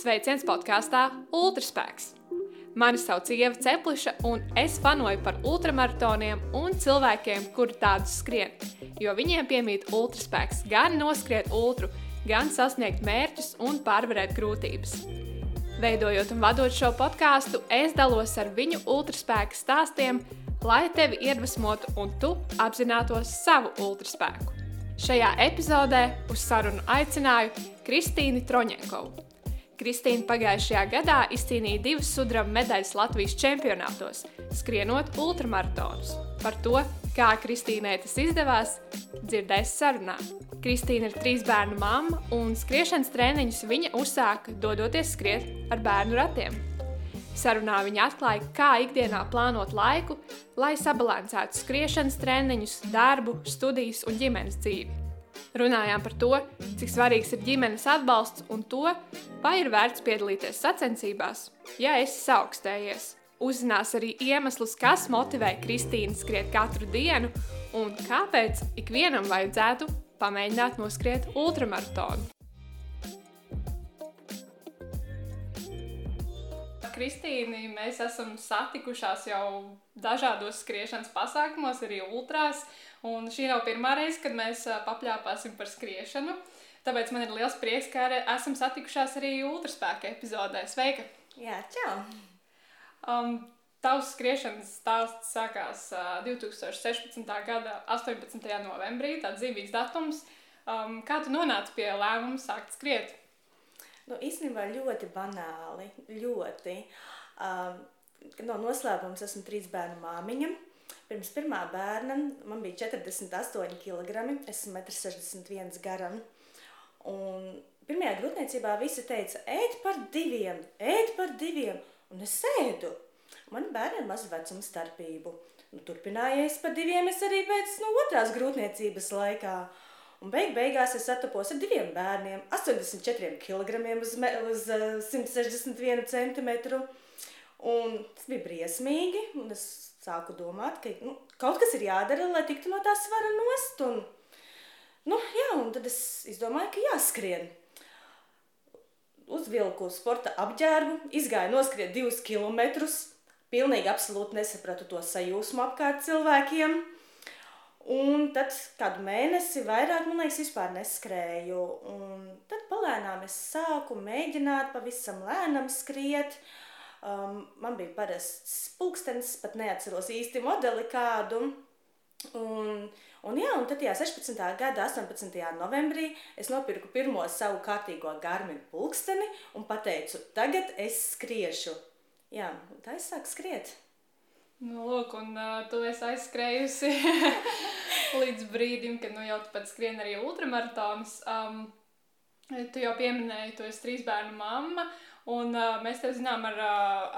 Sveiciens podkāstā Ultraspēks! Mani sauc Ieva Cepliša, un es fanoju par ultramaratoniem un cilvēkiem, kuri tādus skrien, jo viņiem piemīt ultraspēks gan noskriet ultru, gan sasniegt mērķus un pārvarēt grūtības. Veidojot un vadot šo podkāstu, es dalos ar viņu ultraspēka stāstiem, lai tevi iedvesmotu un tu apzinātos savu ultraspēku. Šajā epizodē uz sarunu aicināju Kristīnu Troņenkovu. Kristīna pagājušajā gadā izcīnīja divas sudraba medaļas Latvijas čempionātos, skrienot ultramaratonus. Par to, kā Kristīnai tas izdevās, dzirdēs sarunā. Kristīna ir trīs bērnu mamma, un skriešanas treniņus viņa uzsāka dodoties skriet ar bērnu ratiem. Sarunā viņa atklāja, kā ikdienā plānot laiku, lai sabalansētu skriešanas treniņus, darbu, studijas un ģimenes dzīvi. Runājām par to, cik svarīgs ir ģimenes atbalsts un to, vai ir vērts piedalīties sacensībās, ja esi augstējies. Uzzinās arī iemeslus, kas motivē Kristīnu skriet katru dienu un kāpēc ikvienam vajadzētu pamēģināt noskriet ultramaratonu. Kristīni, mēs esam satikušās jau dažādos skriešanas pasākumos, arī ultrās. Un šī nav pirmā reize, kad mēs papļāpāsim par skriešanu. Tāpēc man ir liels prieks, ka arī esam satikušās arī ultraspēka epizodē. Sveika! Jā, čau! Um, Tavs skriešanas stāsts sākās uh, 2016. gada 18. novembrī, tāds dzīvīgs datums. Um, kā tu nonāci pie lēmuma sākt skriet? Nu, īstenībā ļoti banāli, ļoti. Um, no noslēpums esmu trīs bērnu māmiņa. Pirms pirmā bērna man bija 48 kg, esmu 1,61 m garam. Un pirmajā grūtniecībā visi teica, ēd par diviem, ēd par diviem, un es ēdu. Man bērni ir mazu vecumu starpību. Nu, turpinājies par diviem es arī pēc nu, otrās grūtniecības laikā. Uh, Un beig beigās es satapos ar diviem bērniem, 84 kg uz, uz 161 cm. Un tas bija briesmīgi, un es sāku domāt, ka nu, kaut kas ir jādara, lai tiktu no tā svara nost. Un, nu, jā, un tad es izdomāju, ka jāskrien. Uzvilku sporta apģērbu, izgāju noskriet divus kilometrus, pilnīgi absolūti nesapratu to sajūsmu apkārt cilvēkiem. Un tad kādu mēnesi vairāk, man liekas, vispār neskrēju. Un tad palēnām es sāku mēģināt pavisam lēnam skriet. Um, man bija parasts pulkstenis, pat neatceros īsti modeli kādu. Un, un, jā, un tad, jā, 16. gada 18. novembrī es nopirku pirmo savu kārtīgo garminu pulksteni un pateicu, tagad es skriešu. Jā, tā es sāku skriet. Nu, lūk, un uh, tu esi aizskrējusi līdz brīdim, kad nu, jau pat skrien arī ultramaratonus. Um, tu jau pieminēji, tu esi trīs bērnu mamma. Un uh, mēs te zinām ar,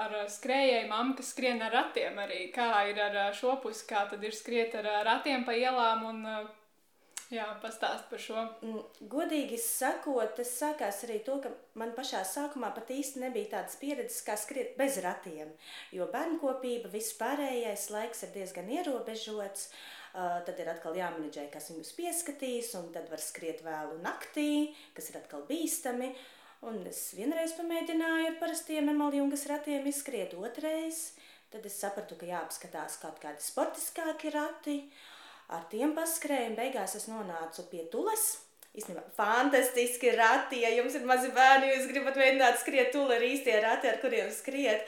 ar skrējēju mammu, kas skrien ar ratiem arī. Kā ir ar šo pusi, kā tad ir skriet ar ratiem pa ielām un uh, Jā, pastāst par šo. Mm, godīgi sakot, tas sākās arī to, ka man pašā sākumā pat īsti nebija tādas pieredzes, kā skriet bez ratiem. Jo bērnkopība, viss pārējais laiks ir diezgan ierobežots. Uh, tad ir atkal jāmenedžē, kas viņus pieskatīs, un tad var skriet vēlu naktī, kas ir atkal bīstami. Un es vienreiz pamēģināju ar parastiem emaljungas ratiem izskriet, otrais. Tad es sapratu, ka jāapskatās kaut kādi sportiskāki rati. Uh, ar tiem paskrēju, un beigās es nonācu pie tules. Īstenībā fantastiski rati, ja jums ir mazi bērni, jūs gribat mēģināt skriet tuli ar īstie rati, ar kuriem skriet.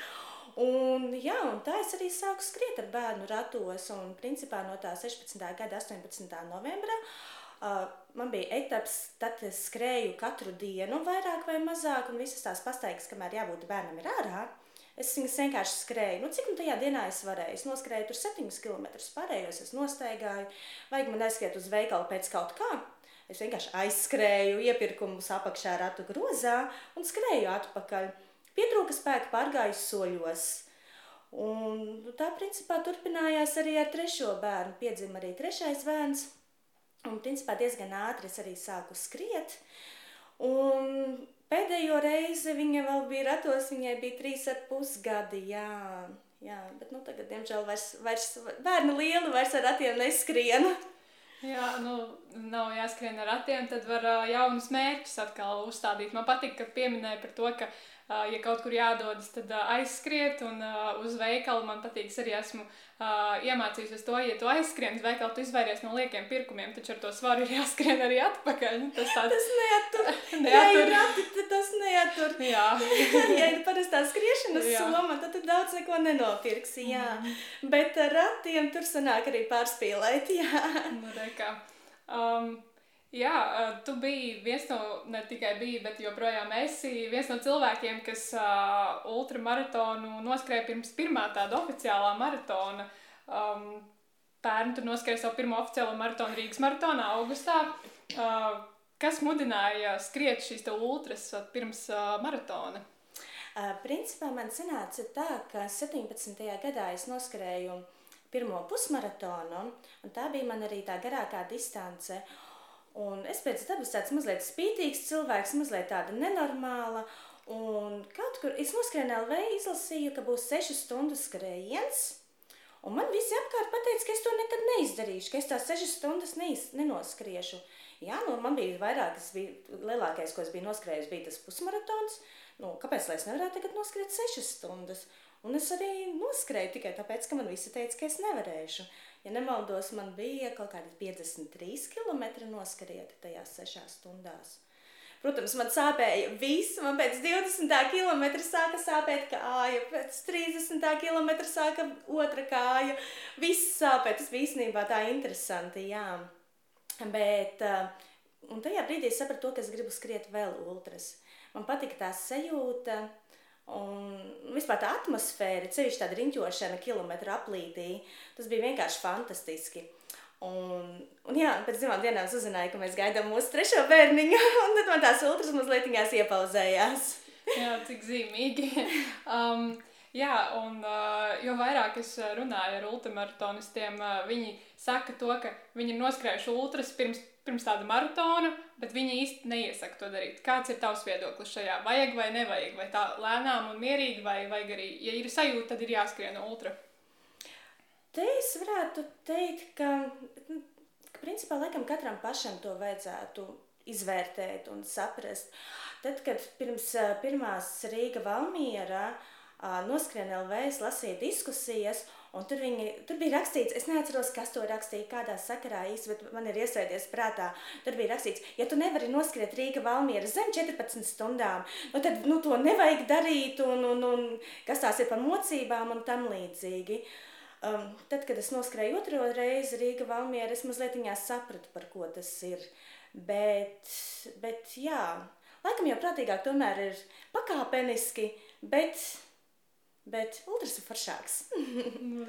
Un, jā, un tā es arī sāku skriet ar bērnu ratos, un principā no tā 16. gada 18. novembra uh, man bija etaps, tad es skrēju katru dienu vairāk vai mazāk, un visas tās pastaigas, kamēr jābūt bērnam ir ārā. Uh, Es viņas vienkārši skrēju. Nu, cik nu tajā dienā es varēju? Es noskrēju tur 7 km. Pārējos es nostaigāju. Vajag man aizskriet uz veikalu pēc kaut kā. Es vienkārši aizskrēju, iepirkumus apakšā ratu grozā un skrēju atpakaļ. Pietrūka spēka pārgāju soļos. Un nu, tā principā turpinājās arī ar trešo bērnu. Piedzima arī trešais bērns. Un principā diezgan ātri es arī sāku skriet. Un Pēdējo reizi viņa vēl bija ratos, viņai bija trīs ar pus gadi, jā. Jā, bet nu, tagad, diemžēl, vairs, vairs bērni lieli vairs ar ratiem neskrien. Jā, nu, nav jāskrien ar ratiem, tad var uh, jaunus mērķus atkal uzstādīt. Man patīk, ka pieminēja par to, ka, uh, ja kaut kur jādodas, tad uh, aizskriet un uh, uz veikalu man patīk, arī esmu iemācījusies to, ja tu aizskrien uz veikalu, tu izvairies no liekiem pirkumiem, taču ar to svaru ir jāskrien arī atpakaļ. Tas, tāds... tas neatur. neatur. Ja ir tas neatur. Jā. ja ir parastā skriešanas soma, tad tu daudz neko nenopirksi, jā. Mm. Bet ar ratiem tur sanāk arī pārspīlēt, jā. Nu. Um, Jā, tu biji viens no, ne tikai biji, bet joprojām esi viens no cilvēkiem, kas uh, ultramaratonu noskrēja pirms pirmā tāda oficiālā maratona. Um, Pērn tu noskrēji savu pirmo oficiālo maratonu Rīgas maratonā augustā. Uh, kas mudināja skriet šīs ultras pirms uh, maratona? Uh, principā man sanāca tā, ka 17. gadā es noskrēju pirmo pusmaratonu, un tā bija man arī tā garākā distance. Un es pēc dabas tāds mazliet spītīgs cilvēks, mazliet tāda nenormāla. Un kaut kur es noskrēju LV, izlasīju, ka būs 6 stundu skrējiens. Un man visi apkārt teica, ka es to nekad neizdarīšu, ka es tās 6 stundas neiz, nenoskriešu. Jā, nu, man bija vairāk, tas bija lielākais, ko es biju noskrējis, bija tas pusmaratons. Nu, kāpēc lai es nevarētu tagad noskriet 6 stundas? Un es arī noskrēju tikai tāpēc, ka man visi teica, ka es nevarēšu. Ja nemaldos, man bija kaut kādi 53 km noskrieti tajās 6 stundās. Protams, man sāpēja viss. Man pēc 20 km sāka sāpēt kāja, pēc 30 km sāka otra kāja. Viss sāpēja. Tas bija īstenībā tā interesanti. Jā. Bet uh, tajā brīdī es sapratu, ka es gribu skriet vēl ultras. Man patika tā sajūta Un vispār tā atmosfēra, ceļš tāda riņķošana kilometru aplītī, tas bija vienkārši fantastiski. Un, un jā, pēc divām dienām uzzināju, ka mēs gaidām mūsu trešo bērniņu, un tad man tās ultras mazliet iepauzējās. jā, cik zīmīgi. Um, jā, un uh, jo vairāk es runāju ar ultramaratonistiem, uh, viņi saka to, ka viņi ir noskrējuši ultras pirms pirms tāda maratona, bet viņi īsti neiesaka to darīt. Kāds ir tavs viedoklis šajā? Vajag vai nevajag? Vai tā lēnām un mierīgi, vai vajag arī, ja ir sajūta, tad ir jāskrien ultra? Te es varētu teikt, ka, ka principā laikam katram pašam to vajadzētu izvērtēt un saprast. Tad, kad pirms pirmās Rīga Valmiera noskrien LV, es lasīju diskusijas, Un tur, viņi, tur bija rakstīts, es neatceros, kas to rakstīja, kādā sakarā īsi, bet man ir iesēdies prātā. Tur bija rakstīts, ja tu nevari noskriet Rīga Valmiera zem 14 stundām, nu tad nu, to nevajag darīt, un, un, un kas tās ir par mocībām un tam līdzīgi. Um, tad, kad es noskrēju otro reizi Rīga Valmiera, es mazliet sapratu, par ko tas ir. Bet, bet jā, laikam jau prātīgāk tomēr ir pakāpeniski, bet Bet otrs ir foršāks. Nu,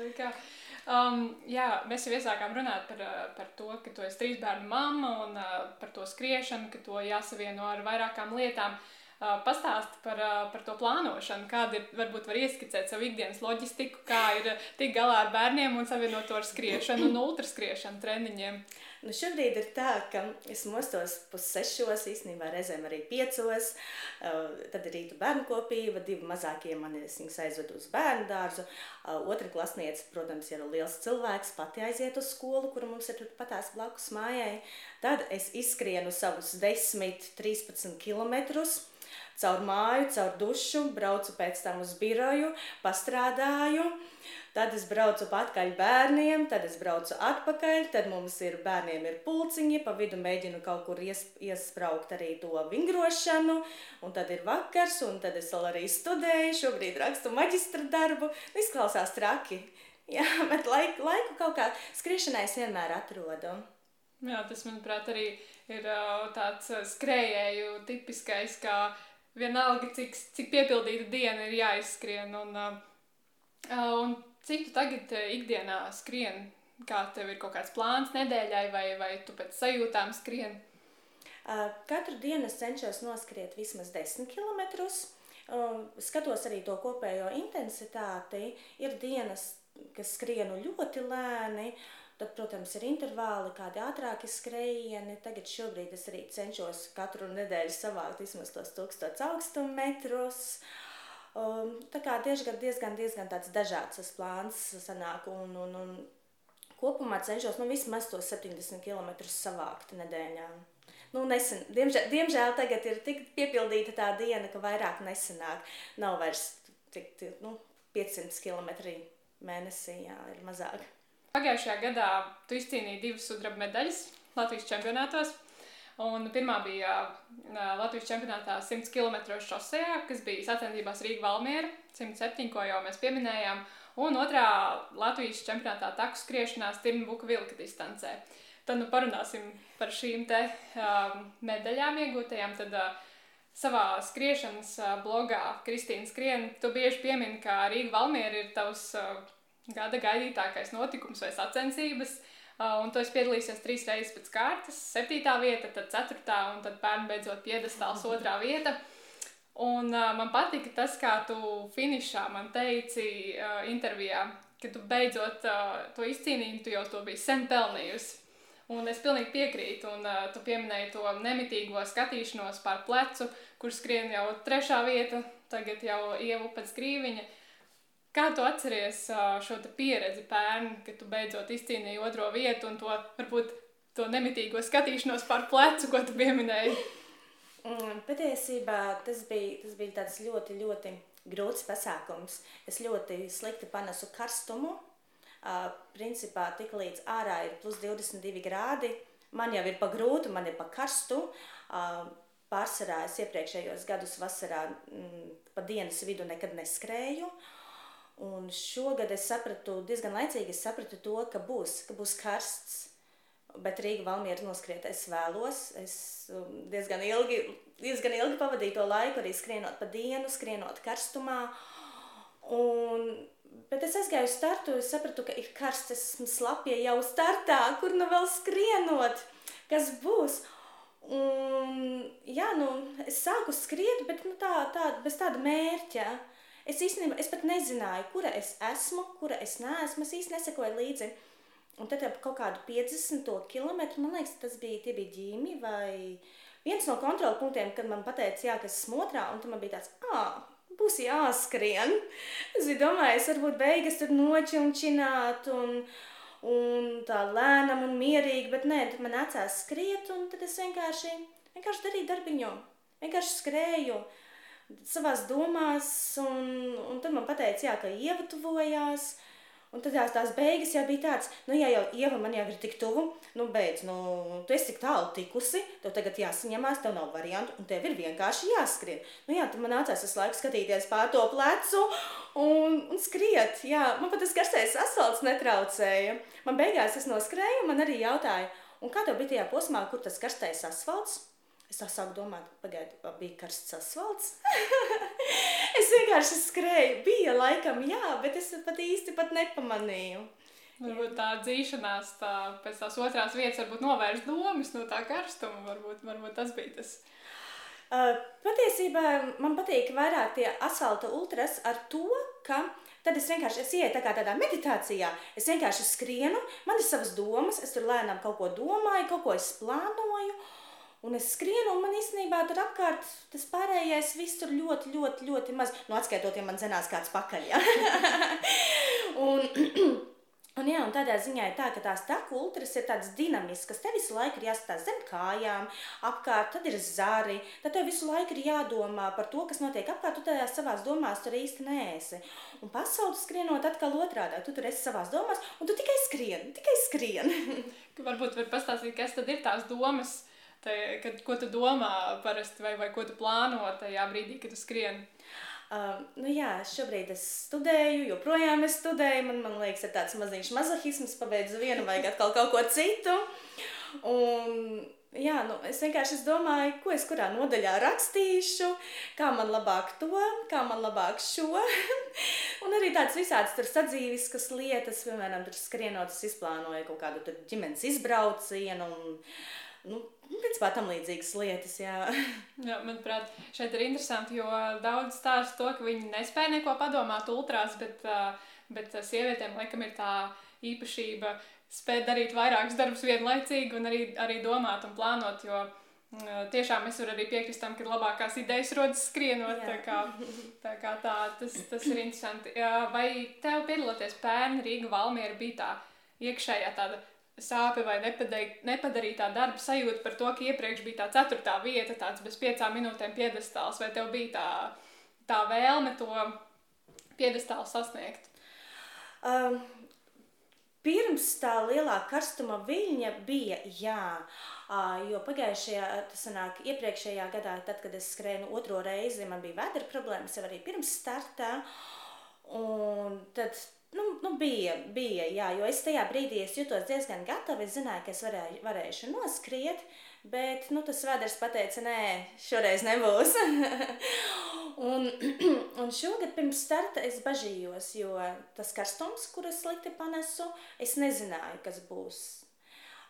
um, jā, mēs jau iesākām runāt par, uh, par to, ka tu esi trīs bērnu mamma un uh, par to skriešanu, ka to jāsavieno ar vairākām lietām. Uh, Pastāsti par, uh, par to plānošanu, kāda ir, varbūt var ieskicēt savu ikdienas loģistiku, kā ir uh, tik galā ar bērniem un savienot to ar skriešanu un ultraskriešanu treniņiem. Uh, Nu, šobrīd ir tā, ka es mostos pussešos, īstenībā reizēm arī piecos. Tad ir rīta bērnu kopība, divi mazākie man es viņus aizvedu uz bērnu dārzu. Otra klasniece, protams, ir liels cilvēks, pati aiziet uz skolu, kur mums ir patās blakus mājai. Tad es izskrienu savus 10, 13 kilometrus caur māju, caur dušu, braucu pēc tam uz biroju, pastrādāju. Tad es braucu atpakaļ bērniem, tad es braucu atpakaļ, tad mums ir bērniem ir pulciņi, pa vidu mēģinu kaut kur ies, iespraukt arī to vingrošanu, un tad ir vakars, un tad es vēl arī studēju, šobrīd rakstu maģistra darbu, izklausās traki. Jā, bet laiku, laiku kaut kā skriešanai es vienmēr atrodu. Jā, tas, manuprāt, arī ir uh, tāds skrējēju tipiskais, kā vienalga, cik, cik piepildīta diena ir jāizskrien. Un, uh, un Cik tu tagad eh, ikdienā skrien? Kā tev ir kaut kāds plāns nedēļai, vai, vai tu pēc sajūtām skrien? Katru dienu es cenšos noskriet vismaz 10 km. Uh, skatos arī to kopējo intensitāti. Ir dienas, kas skrienu ļoti lēni, tad, protams, ir intervāli, kādi ātrāki skrējieni. Tagad šobrīd es arī cenšos katru nedēļu savākt vismaz tos 1000 augstumu metrus. Uh, Um, tā kā diezgan, diezgan, diezgan tāds dažāds tas plāns sanāk un, un, un kopumā cenšos nu, vismaz tos 70 km savākt nedēļā. Nu, nesen, diemžēl, diemžēl tagad ir tik piepildīta tā diena, ka vairāk nesanāk. Nav vairs tik, tik nu, 500 km mēnesī, jā, ir mazāk. Pagājušajā gadā tu izcīnīji divas sudraba medaļas Latvijas čempionātos. Un pirmā bija Latvijas čempionātā 100 km šosejā, kas bija sacensībās Rīga Valmiera 107, ko jau mēs pieminējām. Un otrā Latvijas čempionātā taku skriešanā Stirnbuka vilka distancē. Tad nu parunāsim par šīm te uh, medaļām iegūtajām. Tad, uh, savā skriešanas blogā Kristīna Skrien, tu bieži piemini, ka Rīga Valmiera ir tavs uh, gada gaidītākais notikums vai sacensības. Uh, un tu esi piedalījies trīs reizes pēc kārtas, septītā vieta, tad ceturtā un tad pērn beidzot piedestāls otrā vieta. Un uh, man patika tas, kā tu finišā man teici uh, intervijā, ka tu beidzot uh, to izcīnīji, tu jau to biji sen pelnījusi. Un es pilnīgi piekrītu, un uh, tu pieminēji to nemitīgo skatīšanos pār plecu, kur skrien jau trešā vieta, tagad jau ievu pēc grīviņa. Kā tu atceries šo pieredzi pērn, kad tu beidzot izcīnīji otro vietu un to varbūt to nemitīgo skatīšanos pār plecu, ko tu pieminēji? Mm, patiesībā tas bija, tas bija tāds ļoti, ļoti grūts pasākums. Es ļoti slikti panesu karstumu. Uh, principā tik līdz ārā ir plus 22 grādi. Man jau ir pa grūtu, man ir pa karstu. Uh, pārsvarā es iepriekšējos gadus vasarā mm, pa dienas vidu nekad neskrēju. Uh, Un šogad es sapratu, diezgan laicīgi es sapratu to, ka būs, ka būs karsts, bet Rīga Valmiera noskriet es vēlos. Es um, diezgan ilgi, diezgan ilgi pavadīju to laiku arī skrienot pa dienu, skrienot karstumā. Un, bet es aizgāju uz startu, es sapratu, ka ir karsts, es esmu slapja jau startā, kur nu vēl skrienot, kas būs. Un, jā, nu, es sāku skriet, bet nu, tā, tā, bez tāda mērķa. Es īstenībā es pat nezināju, kura es esmu, kura es neesmu. Es īstenībā nesekoju līdzi. Un tad ap kaut kādu 50 km, man liekas, tas bija, tie bija ģīmi vai viens no kontrola punktiem, kad man pateica, jā, ka es esmu otrā, un tad man bija tāds, ah, būs jāskrien. Es biju domājis, varbūt beigas tur nočunčināt un, un tā lēnam un mierīgi, bet nē, tad man nācās skriet, un tad es vienkārši, vienkārši darīju darbiņu, vienkārši skrēju savās domās, un, un tad man pateica, jā, ka Ieva tuvojās. Un tad tās, tās beigas jau bija tādas, nu, ja jau Ieva man jau ir tik tuvu, nu, beidz, nu, tu esi tik tālu tikusi, tev tagad jāsaņemās, tev nav variantu, un tev ir vienkārši jāskrien. Nu, jā, tad man nācās visu laiku skatīties pār to plecu un, un skriet, jā, man pat tas karstais asfalts netraucēja. Man beigās es noskrēju, man arī jautāja, un kā tev bija tajā posmā, kur tas karstais asfalts? Es tā sāku domāt, pagaidi, bija karsts asfalts. vienkārši skrēju, bija laikam, jā, bet es pat īsti pat nepamanīju. Varbūt tā dzīšanās tā, pēc tās otrās vietas varbūt novērst domas no tā karstuma, varbūt, varbūt tas bija tas. Uh, patiesībā man patīk vairāk tie asfalta ultras ar to, ka tad es vienkārši es ieeju tā tādā meditācijā. Es vienkārši skrienu, man ir savas domas, es tur lēnām kaut ko domāju, kaut ko es plānoju. Uh, Un es skrienu, un man īstenībā tur apkārt tas pārējais viss tur ļoti, ļoti, ļoti maz. Nu, atskaitot, ja man zinās kāds pakaļ. Ja? un, un, jā, un tādā ziņā ir tā, ka tās taku ultras ir tādas dinamiskas. Tev visu laiku ir jāskatās zem kājām, apkārt, tad ir zari. Tad tev visu laiku ir jādomā par to, kas notiek apkārt. Tu tajās savās domās tur īsti neesi. Un pasaules skrienot atkal otrādi. Tu tur esi savās domās, un tu tikai skrien, tikai skrien. Varbūt var pastāstīt, kas tad ir tās domas Te, kad, ko tu domā parasti vai, vai ko tu plāno tajā brīdī, kad tu skrieni? Uh, nu jā, šobrīd es studēju, joprojām es studēju. Man, man liekas, ir tāds maziņš mazohisms, pabeidzu vienu, vajag atkal kaut ko citu. Un, jā, nu, es vienkārši es domāju, ko es kurā nodaļā rakstīšu, kā man labāk to, kā man labāk šo. un arī tādas visādas sadzīviskas lietas, piemēram, tur skrienot, es izplānoju kaut kādu ģimenes izbraucienu. Un, nu, principā tam līdzīgas lietas, jā. jā. Manuprāt, šeit ir interesanti, jo daudz stāsta to, ka viņi nespēja neko padomāt ultrās, bet, bet sievietēm laikam ir tā īpašība spēt darīt vairākus darbus vienlaicīgi un arī, arī domāt un plānot, jo tiešām es varu arī piekrist tam, ka labākās idejas rodas skrienot, jā. tā kā, tā kā tā, tas, tas ir interesanti. Vai tev piedaloties pērn Rīga Valmiera bija tā iekšējā tāda sāpe vai nepadarīt, nepadarītā darba sajūta par to, ka iepriekš bija tā ceturtā vieta, tāds bez piecām minūtēm piedestāls, vai tev bija tā, tā vēlme to piedestālu sasniegt? Um, pirms tā lielā karstuma viļņa bija jā. Uh, jo pagājušajā, tas sanāk, iepriekšējā gadā, tad, kad es skrēju otro reizi, man bija vēdera problēmas jau arī pirms startā. Un tad Nu, nu bija, bija, jā, jo es tajā brīdī es jutos diezgan gatava. Es zināju, ka es varēju, varēšu noskriet, bet nu, tas vēders pateica, nē, šoreiz nebūs. un, un šogad pirms starta es bažījos, jo tas karstums, kuras slikti panesu, es nezināju, kas būs.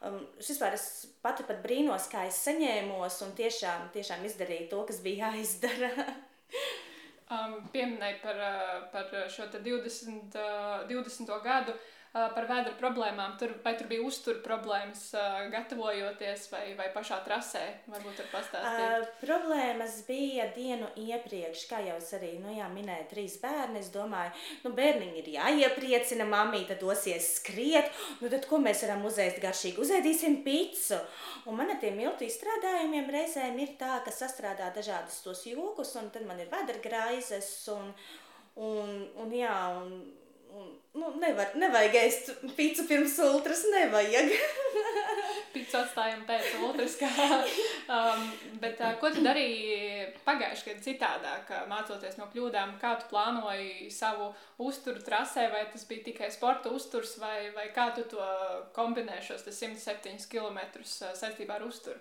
Um, vispār es pati pat brīnos, kā es saņēmos un tiešām, tiešām izdarīju to, kas bija jāizdara. um, pieminēja par, par šo 20, 20. gadu, par vēdra problēmām. Tur, vai tur bija uztur problēmas, gatavojoties vai, vai pašā trasē? Varbūt tur pastāstīt. Uh, problēmas bija dienu iepriekš, kā jau es arī nu, jā, minēju, trīs bērni. Es domāju, nu bērniņi ir jāiepriecina, mamīte dosies skriet, nu tad ko mēs varam uzēst garšīgi? Uzēdīsim picu. Un man ar tiem miltu izstrādājumiem reizēm ir tā, ka sastrādā dažādas tos jokus, un tad man ir vēdra graizes un, un, un jā, un, nu, nevar, nevajag ēst pīci pirms ultras, nevajag. Pīci atstājam pēc ultras. Kā, um, bet uh, ko tu darīji pagājušajā gadā citādāk, mācoties no kļūdām? Kā tu plānoji savu uzturu trasē, vai tas bija tikai sporta uzturs, vai, vai kā tu to kombinēji šos 107 km saistībā ar uzturu?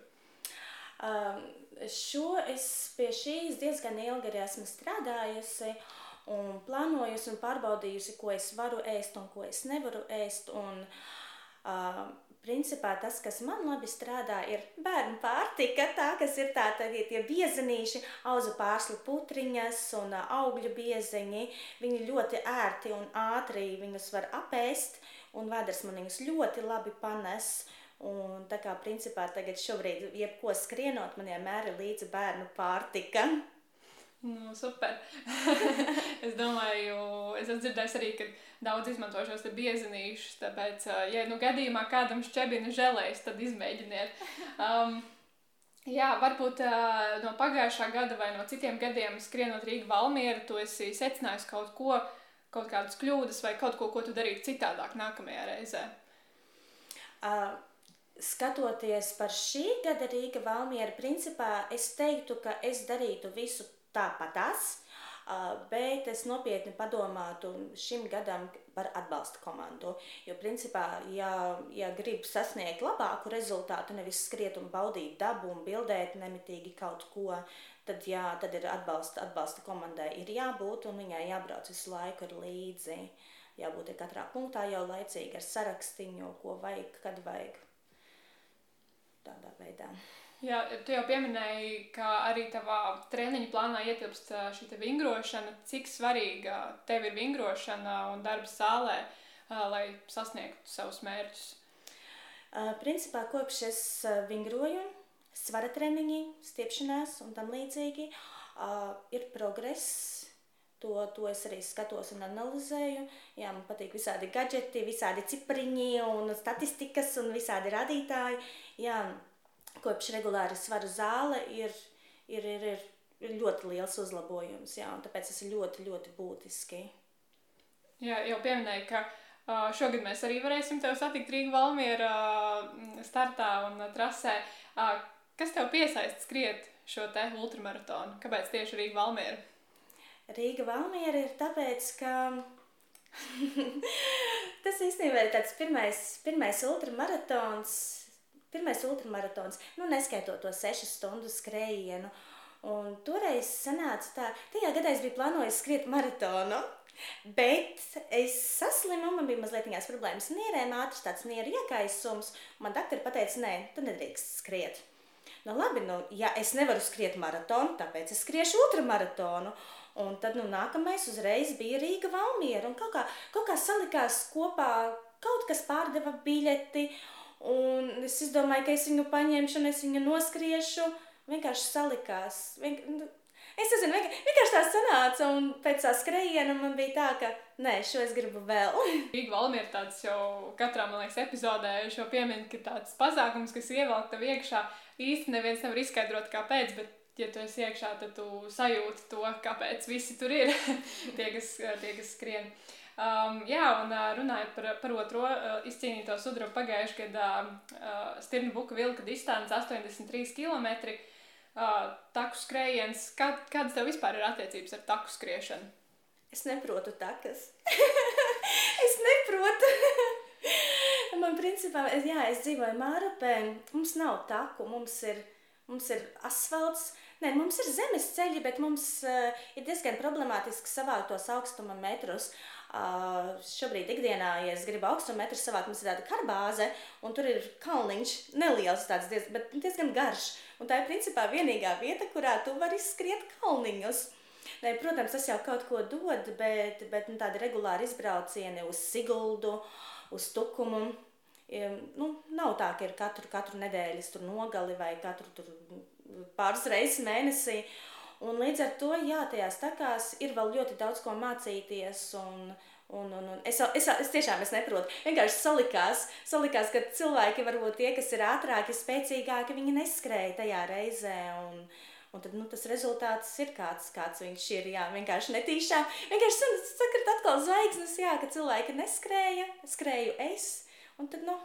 Um, šo es pie šīs diezgan ilgi arī esmu strādājusi. Uh, un plānojusi un pārbaudījusi, ko es varu ēst un ko es nevaru ēst. Un, uh, principā tas, kas man labi strādā, ir bērnu pārtika, tā, kas ir tā, tā tie biezenīši, auzu pārslu putriņas un augļu biezeņi. Viņi ļoti ērti un ātri viņus var apēst, un vēders man viņus ļoti labi panes. Un tā kā principā tagad šobrīd, jebko skrienot, man vienmēr ir līdzi bērnu pārtika. Nu, super. es domāju, es esmu dzirdējis arī, ka daudz izmanto šos biezenīšus. Tāpēc, ja nu gadījumā kādam šķebina žēlējas, tad izmēģiniet. Um, jā, varbūt uh, no pagājušā gada vai no citiem gadiem skrienot Rīgā Valmieru, tu esi secinājis kaut ko, kaut kādas kļūdas vai kaut ko, ko tu darītu citādāk nākamajā reizē. Uh. Skatoties par šī gada Rīga Valmiera, principā es teiktu, ka es darītu visu tāpatās, bet es nopietni padomātu šim gadam par atbalsta komandu. Jo, principā, ja, ja grib sasniegt labāku rezultātu, nevis skriet un baudīt dabu un bildēt nemitīgi kaut ko, tad, jā, tad ir atbalsta, atbalsta komandai ir jābūt un viņai jābrauc visu laiku ar līdzi. Jābūt katrā punktā jau laicīgi ar sarakstiņu, ko vajag, kad vajag. Tādā veidā. Jā, tu jau pieminēji, ka arī tavā treniņa plānā ietilpst šī vingrošana. Cik svarīga tev ir vingrošana un darbs zālē, lai sasniegtu savus mērķus? Principā kopš es vingroju, svara treniņi, stiepšanās un tam līdzīgi, ir progress. To, to es arī skatos un analizēju. Jā, man patīk visādi gadgeti, visādi cipariņi un statistikas un visādi radītāji. Jā, kopš regulāri svaru zāle ir, ir, ir, ir, ir ļoti liels uzlabojums, jā, tāpēc tas ir ļoti, ļoti būtiski. Jā, jau pieminēju, ka uh, šogad mēs arī varēsim tevi satikt Rīga Valmiera uh, startā un uh, trasē. Kas tev piesaist skriet šo te ultramaratonu? Kāpēc tieši Rīga Valmiera? Rīga Valmiera ir tāpēc, ka tas īstenībā ir tāds pirmais, pirmais ultramaratons, pirmais ultramaratons, nu, neskaitot to sešu stundu skrējienu. Un toreiz sanāca tā, tajā gadā es biju plānojis skriet maratonu. Bet es saslimu, man bija mazliet tās problēmas nierēm, ātrs tāds nieru iekaisums. Man doktori pateica, nē, tu nedrīkst skriet. Nu, labi, nu, ja es nevaru skriet maratonu, tāpēc es skriešu ultramaratonu. Un tad nu, nākamais uzreiz bija Rīga Valmiera. Kaut kā, kaut kā salikās kopā, kaut kas pārdeva biļeti. Un es izdomāju, ka es viņu paņemšu es viņu noskriešu. Vienkārši salikās. Vien... Nu, Es nezinu, vienkārši, vienkārši tā sanāca, un pēc tā skrejiena man bija tā, ka, nē, šo es gribu vēl. Rīga Valmiera tāds jau katrā, man liekas, epizodē šo piemin, ka tāds pasākums, kas ievelk tev iekšā, īsti neviens nevar izskaidrot, kāpēc, bet, ja tu esi iekšā, tad tu sajūti to, kāpēc visi tur ir, tie, kas, tie, kas skrien. Um, jā, un uh, runājot par, par otro uh, izcīnīto sudrabu pagājušajā gadā, uh, Stirnu buka vilka distance 83 km. Uh, taku skrējiens, kā, kādas tev vispār ir attiecības ar taku skriešanu? Es neprotu takas. es neprotu. Man principā, jā, es dzīvoju Mārupē, mums nav taku, mums ir, mums ir asfalts, Nē, mums ir zemes ceļi, bet mums uh, ir diezgan problemātiski savākt tos augstuma metrus. Uh, šobrīd, ikdienā, ja es gribu augstumu metru savākt, mums ir tāda karbāze, un tur ir kalniņš, neliels, tāds diez, bet diezgan garš. Un tā ir principā vienīgā vieta, kurā tu vari skriet kalniņus. Ne, protams, tas jau kaut ko dod, bet, bet nu, tādi regulāri izbraucieni uz Siguldu, uz Tukumu. Nu, nav tā, ka ir katru, katru nedēļas nogali vai katru pāris reizes mēnesī. Un līdz ar to, jā, tajās takās ir vēl ļoti daudz ko mācīties. Un, un, un, un es, es, es tiešām es neprotu. Vienkārši salikās, salikās, ka cilvēki, varbūt tie, kas ir ātrāki, spēcīgāki, viņi neskrēja tajā reizē. Un, un tad nu, tas rezultāts ir kāds, kāds viņš ir. Jā, vienkārši netīšām. Vienkārši sakot, atkal zvaigznes, jā, ka cilvēki neskrēja, skrēju es. Un tad, nu,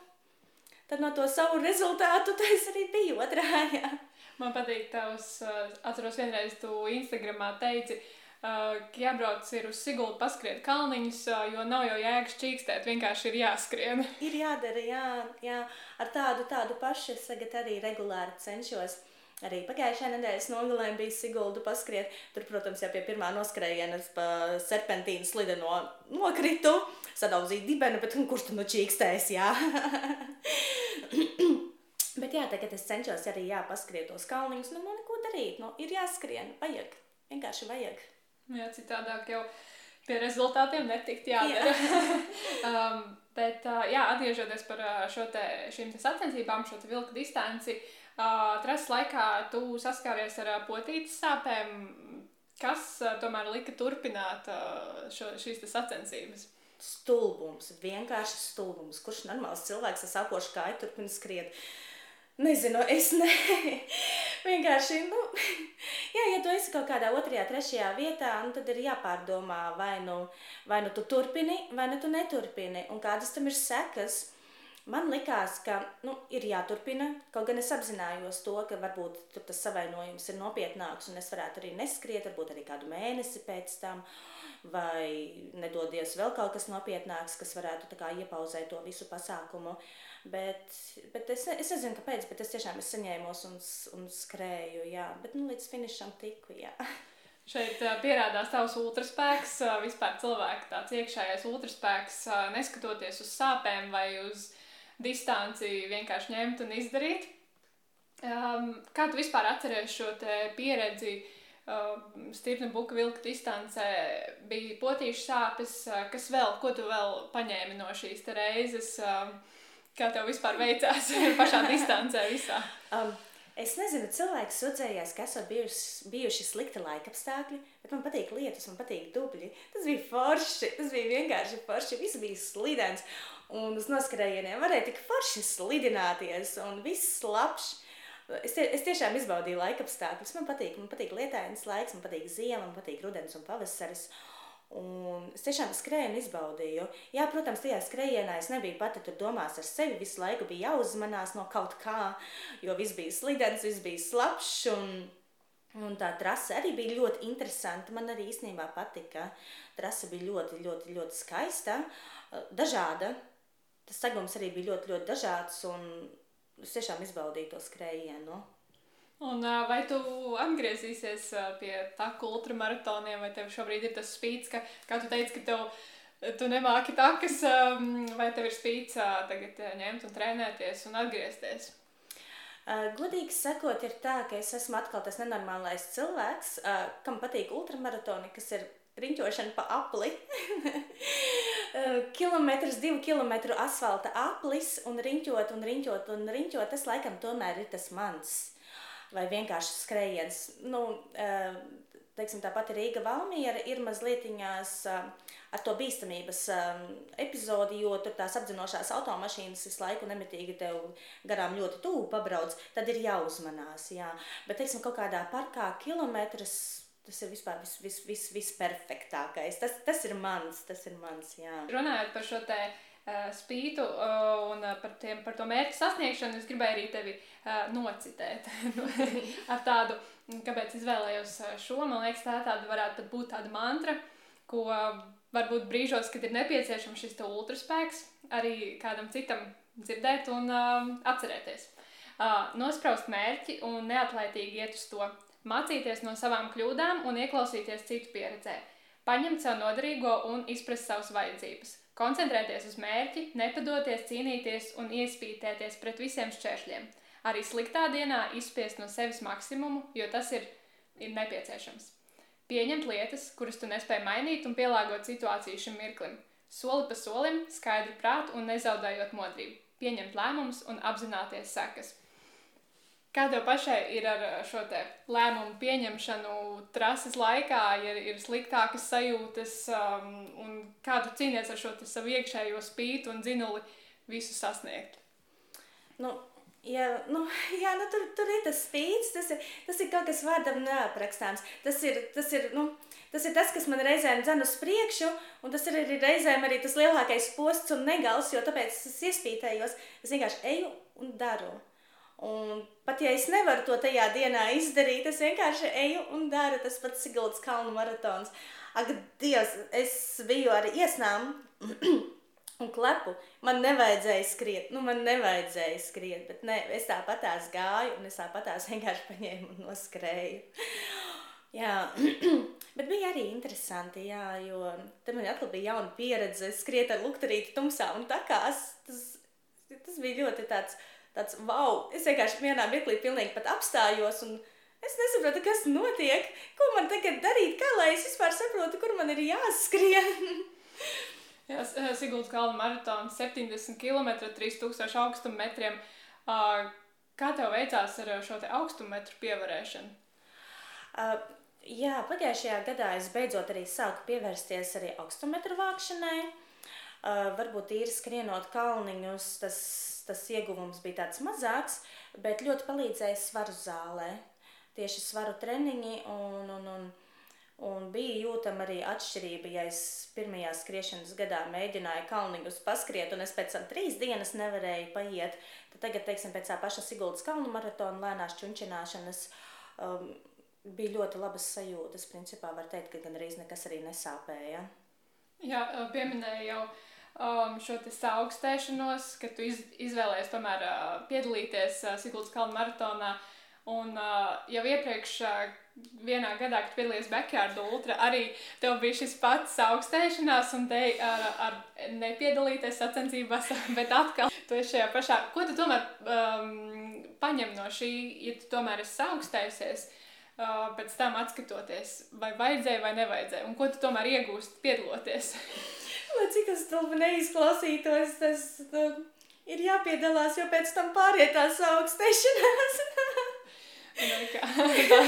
tad no to savu rezultātu tas arī bija otrā. Jā. Man patīk tavs, uh, atceros vienreiz tu Instagramā teici, uh, ka jābrauc ir uz Sigultu paskriet kalniņus, uh, jo nav jau jēgas čīkstēt, vienkārši ir jāskrien. Ir jādara, jā, jā. Ar tādu, tādu pašu es tagad arī regulāri cenšos. Arī pagājušajā nedēļas nogalē bija Sigulda paskriet. Tur, protams, jau pie pirmā noskrējienas pa serpentīnu slideno nokritu, sadauzīju dibenu, bet kurš tu nu čīkstēs, jā. Bet jā, tagad es cenšos arī jā, paskriet tos kalniņus. Nu, nu, neko darīt. Nu, ir jāskrien. Vajag. Vienkārši vajag. Jā, citādāk jau pie rezultātiem netikt jādara. Jā. um, bet, uh, jā, atgriežoties par šo te, šīm te sacensībām, šo te vilku distanci, uh, trases laikā tu saskāries ar uh, potītas sāpēm. Kas uh, tomēr lika turpināt uh, šo, šīs sacensības? Stulbums, vienkārši stulbums. Kurš normāls cilvēks ar sāpošu kāju turpina skriet? Uh, Nezinu, es ne. Vienkārši, nu, jā, ja tu esi kaut kādā otrajā, trešajā vietā, nu, tad ir jāpārdomā, vai nu, vai nu tu turpini, vai nu tu neturpini, un kādas tam ir sekas. Man likās, ka nu, ir jāturpina, kaut gan es apzinājos to, ka varbūt tas savainojums ir nopietnāks, un es varētu arī neskriet, varbūt arī kādu mēnesi pēc tam, vai nedodies vēl kaut kas nopietnāks, kas varētu tā kā iepauzēt to visu pasākumu. Uh, Bet, bet es, es nezinu, kāpēc, bet es tiešām es saņēmos un, un skrēju. Jā. Bet nu, līdz finišam tiku. Jā. Šeit pierādās tavs ultraspēks, vispār cilvēka tāds iekšējais ultraspēks, neskatoties uz sāpēm vai uz distanci, vienkārši ņemt un izdarīt. Kā tu vispār atceries šo pieredzi? Stirna buka vilka distancē bija potīšu sāpes, kas vēl, ko tu vēl paņēmi no šīs reizes? Uh, Kā tev vispār veicās pašā distancē visā? Um, Es nezinu, cilvēks sūdzējās, ka esat bijuši, bijuši slikti laika apstākļi, bet man patīk lietas, man patīk dubļi. Tas bija forši, tas bija vienkārši forši. Viss bija slidens, un uz noskrējieniem varēja tik forši slidināties, un viss labs. Es, tie, es tiešām izbaudīju laika apstākļus. Man patīk, man patīk lietains laiks, man patīk ziema, man patīk rudens un pavasaris. Un es tiešām skrēju izbaudīju. Jā, protams, tajā skrējienā es nebiju pati tur domās ar sevi. Visu laiku bija jāuzmanās no kaut kā, jo viss bija slidens, viss bija slapjš. Un, un tā trase arī bija ļoti interesanta. Man arī īstenībā patika. Trase bija ļoti, ļoti, ļoti skaista, dažāda. Tas segums arī bija ļoti, ļoti dažāds. Un es tiešām izbaudīju to skrējienu. Un vai tu atgriezīsies pie taku ultramaratoniem, vai tev šobrīd ir tas spīts, ka, kā tu teici, ka tev tu nemāki takas, vai tev ir spīts tagad ņemt un trenēties un atgriezties? Godīgi sakot, ir tā, ka es esmu atkal tas nenormālais cilvēks, kam patīk ultramaratoni, kas ir riņķošana pa apli. Kilometrs, divu kilometru asfalta aplis un riņķot un riņķot un riņķot, tas laikam tomēr ir tas mans vai vienkārši skrējiens. Nu, teiksim, tā pati Rīga Valmiera ir mazliet ar to bīstamības epizodi, jo tur tās apdzinošās automašīnas visu laiku nemitīgi tev garām ļoti tuvu pabrauc, tad ir jāuzmanās, jā. Bet, teiksim, kaut kādā parkā kilometrs, tas ir vispār vis, vis, vis, visperfektākais. Tas, tas ir mans, tas ir mans, jā. Runājot par šo te spītu un par, tiem, par to mērķu sasniegšanu, es gribēju arī tevi nocitēt ar tādu kāpēc izvēlējos šo. Man liekas, tā tāda varētu būt tāda mantra, ko varbūt brīžos, kad ir nepieciešams šis ultraspēks, arī kādam citam dzirdēt un atcerēties. Nospraust mērķi un neatlaidīgi iet uz to, mācīties no savām kļūdām un ieklausīties citu pieredzē, paņemt sev noderīgo un izprast savas vajadzības, koncentrēties uz mērķi, nepadoties, cīnīties un iespītēties pret visiem šķēršļiem arī sliktā dienā izspiest no sevis maksimumu, jo tas ir, ir nepieciešams. Pieņemt lietas, kuras tu nespēji mainīt un pielāgot situāciju šim mirklim. Soli pa solim, skaidri prātu un nezaudējot modrību. Pieņemt lēmumus un apzināties sekas. Kā tev pašai ir ar šo lēmumu pieņemšanu trases laikā, ja ir sliktākas sajūtas, um, un kā tu cīnies ar šo savu iekšējo spītu un dzinuli visu sasniegt? Nu, Ja, nu, jā, nu, tur, tur ir tas spīdis, tas ir, tas ir kaut kas vārdam neaprakstāms. Tas ir, tas ir, nu, tas ir tas, kas man reizēm dzen uz priekšu, un tas ir arī reizēm arī tas lielākais posts un negals, jo tāpēc es iespītējos, es vienkārši eju un daru. Un pat ja es nevaru to tajā dienā izdarīt, es vienkārši eju un daru tas pats Siguldas kalnu maratons. Ak, Dievs, es biju ar iesnām un klepu. Man nevajadzēja skriet, nu man nevajadzēja skriet, bet ne, es tāpatās gāju un es tāpatās vienkārši paņēmu un noskrēju. jā, bet bija arī interesanti, jā, jo te man atkal bija jauna pieredze skriet ar lukturīti tumsā un takās. Tas, tas bija ļoti tāds, tāds wow. Es vienkārši vienā mirklī pilnīgi pat apstājos un Es nesaprotu, kas notiek, ko man tagad darīt, kā lai es vispār saprotu, kur man ir jāskrien. Jā, eh, Siguldas kalna maratons 70 km, 3000 augstummetriem. Kā tev veicās ar šo te augstummetru pievarēšanu? Uh, jā, pagājušajā gadā es beidzot arī sāku pievērsties arī augstummetru vākšanai. Uh, varbūt īri skrienot kalniņus, tas, tas ieguvums bija tāds mazāks, bet ļoti palīdzēja svaru zālē. Tieši svaru treniņi un, un, un Un bija jūtama arī atšķirība, ja es pirmajā skriešanas gadā mēģināju kalniņus paskriet, un es pēc tam trīs dienas nevarēju paiet. Tad tagad, teiksim, pēc tā paša Siguldas kalnu maratona lēnās čunčināšanas um, bija ļoti labas sajūtas. Principā var teikt, ka gandrīz nekas arī nesāpēja. Jā, pieminēju jau um, šo augstēšanos, ka tu iz, izvēlējies tomēr uh, piedalīties uh, Siguldas kalnu maratonā. Un uh, jau iepriekš uh, vienā gadā, kad piedalījies Backyard Ultra, arī tev bija šis pats augstēšanās un te ar, ar nepiedalīties sacensībās, bet atkal tu esi šajā pašā. Ko tu tomēr um, paņem no šī, ja tu tomēr esi augstējusies? Uh, pēc tam atskatoties, vai vajadzēja vai nevajadzēja, un ko tu tomēr iegūsti piedaloties? Lai cik tas tulbi neizklausītos, tas nu, ir jāpiedalās, jo pēc tam pāriet tās augstēšanās. tā,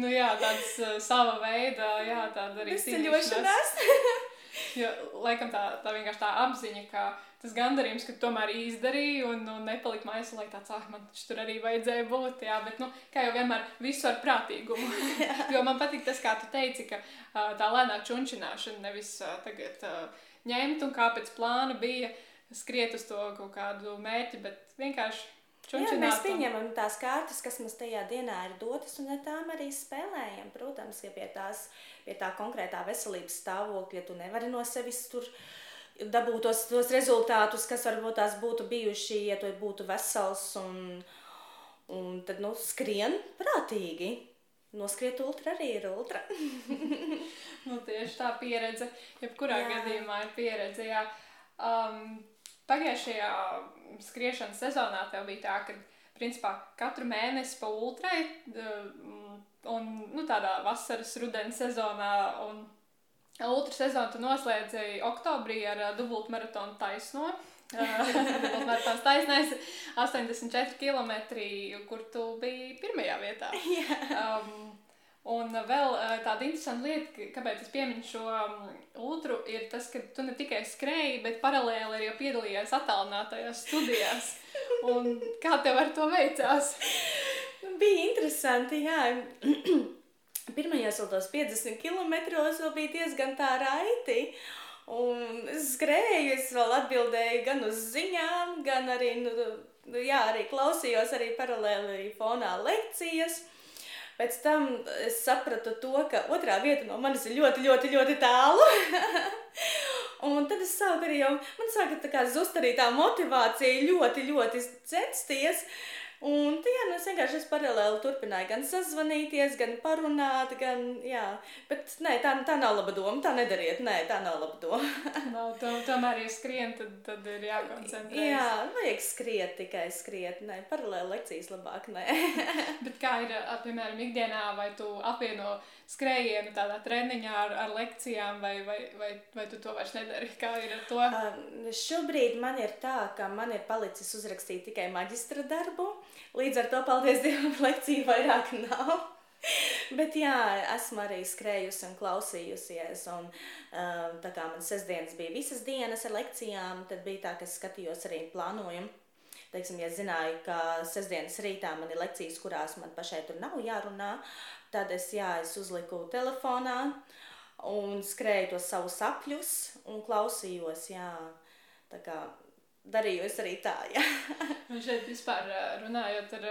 nu jā, tāds uh, sava veida, jā, tāda arī ceļošanās. jo, laikam tā, tā vienkārši tā apziņa, ka tas gandarījums, ka tomēr izdarīji un, un nepalika maisu, lai tāds, ah, man tur arī vajadzēja būt, jā, bet, nu, kā jau vienmēr, visu ar prātīgumu. jo man patīk tas, kā tu teici, ka uh, tā lēnā čunčināšana nevis uh, tagad uh, ņemt un kā pēc plāna bija skriet uz to kaut kādu mērķi, bet vienkārši Jā, mēs pieņemam tās kārtas, kas mums tajā dienā ir dotas, un ar tām arī spēlējam. Protams, ka pie, tās, pie tā konkrētā veselības stāvokļa tu nevari no sevis tur dabūt tos, tos rezultātus, kas varbūt tās būtu bijuši, ja tu būtu vesels un, un tad, nu, skrien prātīgi. Noskriet ultra arī ir ultra. nu, tieši tā pieredze, jebkurā jā. gadījumā ir pieredze, jā. Um, Pagājušajā skriešanas sezonā tev bija tā, ka principā katru mēnesi pa ultrai un nu, tādā vasaras rudens sezonā un ultra sezonu tu noslēdzi oktobrī ar dubultu maratonu taisno. Dubultmaratons taisnais 84 km, kur tu biji pirmajā vietā. Um, Un vēl tāda interesanta lieta, kāpēc es pieminu šo um, ultru, ir tas, ka tu ne tikai skrēji, bet paralēli arī piedalījies attālinātajās studijās. Un kā tev ar to veicās? Bija interesanti, jā. Pirmajos vēl tos 50 km vēl bija diezgan tā raiti. Un es skrēju, es vēl atbildēju gan uz ziņām, gan arī, nu, jā, arī klausījos arī paralēli arī fonā lekcijas. Pēc tam es sapratu to, ka otrā vieta no manis ir ļoti, ļoti, ļoti tālu. un tad es sāku arī jau, man sāka tā kā zust arī tā motivācija ļoti, ļoti censties. Uh, Un jā, nu, es vienkārši es paralēli turpināju gan sazvanīties, gan parunāt, gan, jā, bet nē, tā, tā nav laba doma, tā nedariet, nē, tā nav laba doma. nav, to, tomēr, ja skrien, tad, tad ir jākoncentrējas. Jā, vajag skriet, tikai skriet, nē, paralēli lekcijas labāk, nē. bet kā ir, piemēram, ikdienā, vai tu apvieno skrējienu tādā treniņā ar, ar lekcijām, vai, vai, vai, vai tu to vairs nedari? Kā ir ar to? Uh, šobrīd man ir tā, ka man ir palicis uzrakstīt tikai maģistra darbu, līdz ar to, paldies Dievam, lekciju vairāk nav. Bet jā, esmu arī skrējusi un klausījusies. Un, uh, tā kā man sestdienas bija visas dienas ar lekcijām, tad bija tā, ka es skatījos arī plānojumu. Teiksim, ja zināju, ka sestdienas rītā man ir lekcijas, kurās man pašai tur nav jārunā, Tad es, jā, es uzliku telefonā un skrēju tos savus sapļus un klausījos, jā, tā kā darīju es arī tā, jā. un šeit vispār runājot ar,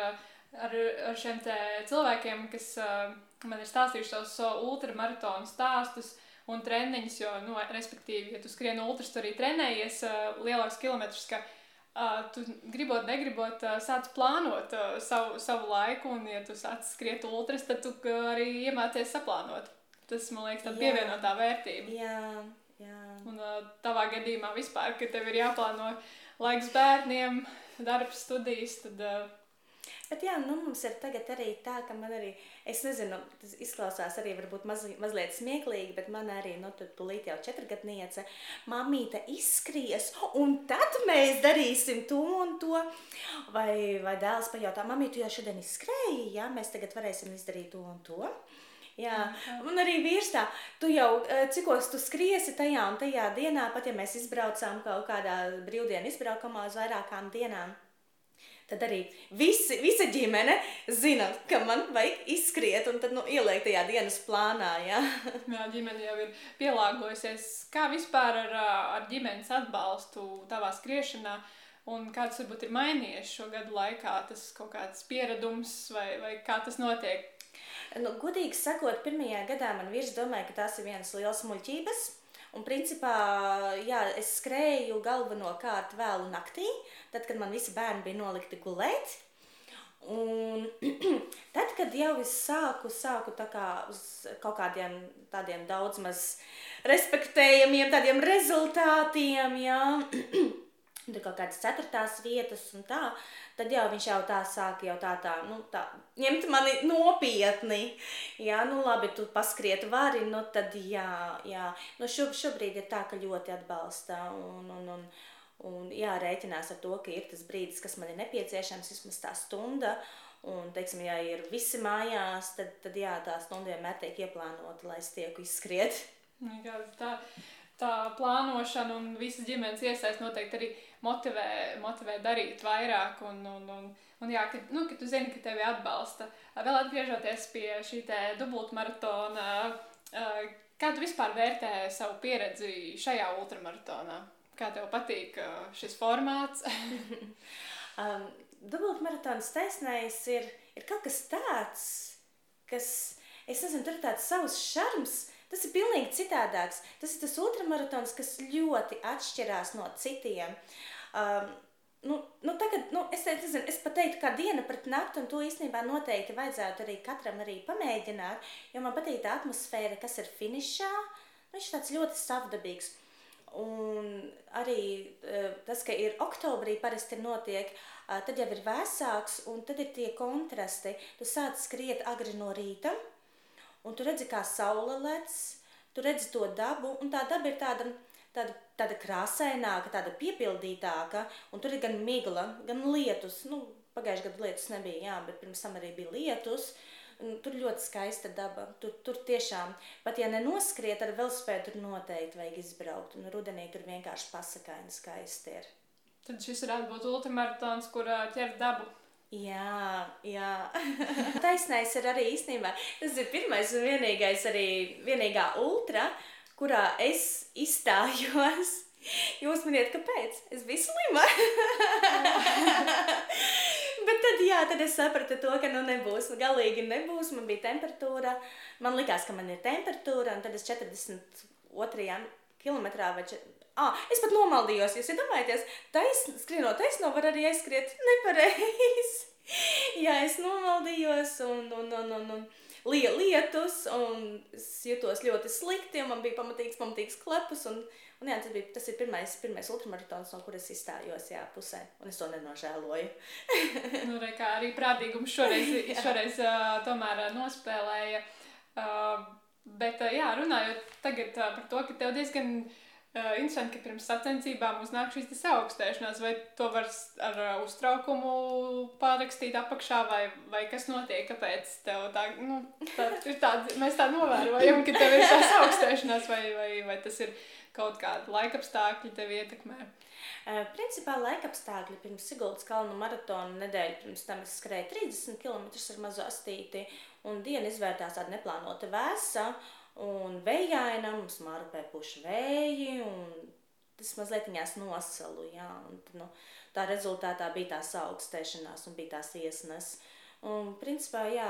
ar, ar šiem cilvēkiem, kas man ir stāstījuši savus ultramaratonu stāstus, un treniņus, jo, nu, respektīvi, ja tu skrieni ultras, tu arī trenējies uh, lielākus kilometrus, ka Uh, tu gribot, negribot, uh, sāc plānot uh, savu, savu laiku, un, ja tu sāc skriet ultras, tad tu arī iemācies saplānot. Tas, man liekas, tāda pievienotā vērtība. Jā, jā. Un tavā gadījumā vispār, ka tev ir jāplāno laiks bērniem, darbs, studijas, tad Bet jā, nu, mums ir tagad arī tā, ka man arī, es nezinu, tas izklausās arī varbūt maz, mazliet smieklīgi, bet man arī, nu, tu tūlīt jau četrgadniece, mamīte izskries, un tad mēs darīsim to un to. Vai, vai dēls pajautā, mamīte, tu jau šodien izskrēji, jā, mēs tagad varēsim izdarīt to un to. Jā, un arī vīrs tā, tu jau, eh, cikos tu skriesi tajā un tajā dienā, pat ja mēs izbraucām kaut kādā brīvdienu izbraukumā uz vairākām dienām tad arī visi, visa ģimene zina, ka man vajag izskriet un tad nu, ielikt tajā dienas plānā. Ja? jā, ģimene jau ir pielāgojusies. Kā vispār ar, ar ģimenes atbalstu tavā skriešanā? Un kāds varbūt ir mainījies šo gadu laikā, tas kaut kāds pieredums vai, vai kā tas notiek? Nu, godīgi sakot, pirmajā gadā man vīrs domāja, ka tās ir vienas lielas muļķības. Un principā, jā, es skrēju galvenokārt vēlu naktī, tad, kad man visi bērni bija nolikti gulēt. Un tad, kad jau es sāku, sāku kā uz kaut kādiem tādiem daudz maz respektējamiem rezultātiem, jā, tur kaut kādas ceturtās vietas un tā, tad jau viņš jau tā sāk jau tā, tā, nu, tā, ņemt mani nopietni. Jā, nu labi, tu paskriet vari, nu tad jā, jā. Nu šob, šobrīd ir tā, ka ļoti atbalsta un, un, un, un jā, rēķinās ar to, ka ir tas brīdis, kas man ir nepieciešams, vismaz tā stunda. Un, teiksim, ja ir visi mājās, tad, tad jā, tā stunda vienmēr tiek ieplānota, lai es tieku izskriet. Tā, tā plānošana un visas ģimenes iesaist noteikti arī motivē, motivē darīt vairāk. Un, un, un, un jā, ka, nu, ka tu zini, ka tevi atbalsta. Vēl atgriežoties pie šī dubultmaratona, kā tu vispār vērtē savu pieredzi šajā ultramaratonā? Kā tev patīk šis formāts? um, dubultmaratona taisnējs ir, ir kaut kas tāds, kas, es nezinu, tur ir tāds savs šarms, Tas ir pilnīgi citādāks. Tas ir tas ultramaratons, kas ļoti atšķirās no citiem. Um, Nu, nu tagad, nu, es, nezinu, es pat teiktu, kā diena pret nakti, un to īstenībā noteikti vajadzētu arī katram arī pamēģināt, jo man patīk tā atmosfēra, kas ir finišā. Nu, viņš ir tāds ļoti savdabīgs. Un arī uh, tas, ka ir oktobrī parasti notiek, uh, tad jau ir vēsāks, un tad ir tie kontrasti. Tu sāc skriet agri no rīta, un tu redzi, kā saule lec, tu redzi to dabu, un tā daba ir tāda, tāda, tāda krāsaināka, tāda piepildītāka, un tur ir gan migla, gan lietus, nu, pagājušajā gadā lietus nebija, jā, bet pirms tam arī bija lietus, Tur ļoti skaista daba. Tur, tur tiešām, pat ja nenoskriet ar velospēdu, tur noteikti vajag izbraukt. Un rudenī tur vienkārši pasakaini skaisti ir. Tad šis varētu būt ultramaratons, kur ķer dabu. Jā, jā. taisnais ir arī īstenībā. Tas ir pirmais un vienīgais arī vienīgā ultra, kurā es izstājos. Jūs miniet, kāpēc? Es biju slima. Bet tad, jā, tad es sapratu to, ka nu nebūs, nu, galīgi nebūs. Man bija temperatūra. Man likās, ka man ir temperatūra, un tad es 42. kilometrā vai 40. Ah, es pat nomaldījos, jūs iedomājaties, taisn, skrienot taisno var arī aizskriet nepareizi. Jā, es nomaldījos un, un, un, un, un lija lietus, un es jutos ļoti slikti, un man bija pamatīgs, pamatīgs klepus, un, un jā, tas, bija, tas ir pirmais, pirmais ultramaratons, no kuras izstājos, jā, pusē, un es to nenožēloju. nu, re, kā arī prātīgums šoreiz, šoreiz uh, tomēr uh, nospēlēja, uh, bet, uh, jā, runājot tagad uh, par to, ka tev diezgan uh, interesanti, ka pirms sacensībām uznāk šīs augstēšanās, vai to var ar uh, uztraukumu pārrakstīt apakšā, vai, vai kas notiek, kāpēc tev tā, nu, tā ir tāda, mēs tā novērojam, ka tev ir tās augstēšanās, vai, vai, vai tas ir kaut kāda laikapstākļi tevi ietekmē. Uh, principā laikapstākļi pirms Siguldas kalnu maratona nedēļu pirms tam es skrēju 30 km ar mazu astīti, un diena izvērtās tāda neplānota vēsa, uh, un vējaina, mums marpē puši vēji, un tas mazliet viņās nosalu, jā, un nu, tā rezultātā bija tās augstēšanās un bija tās iesnes. Un, principā, jā,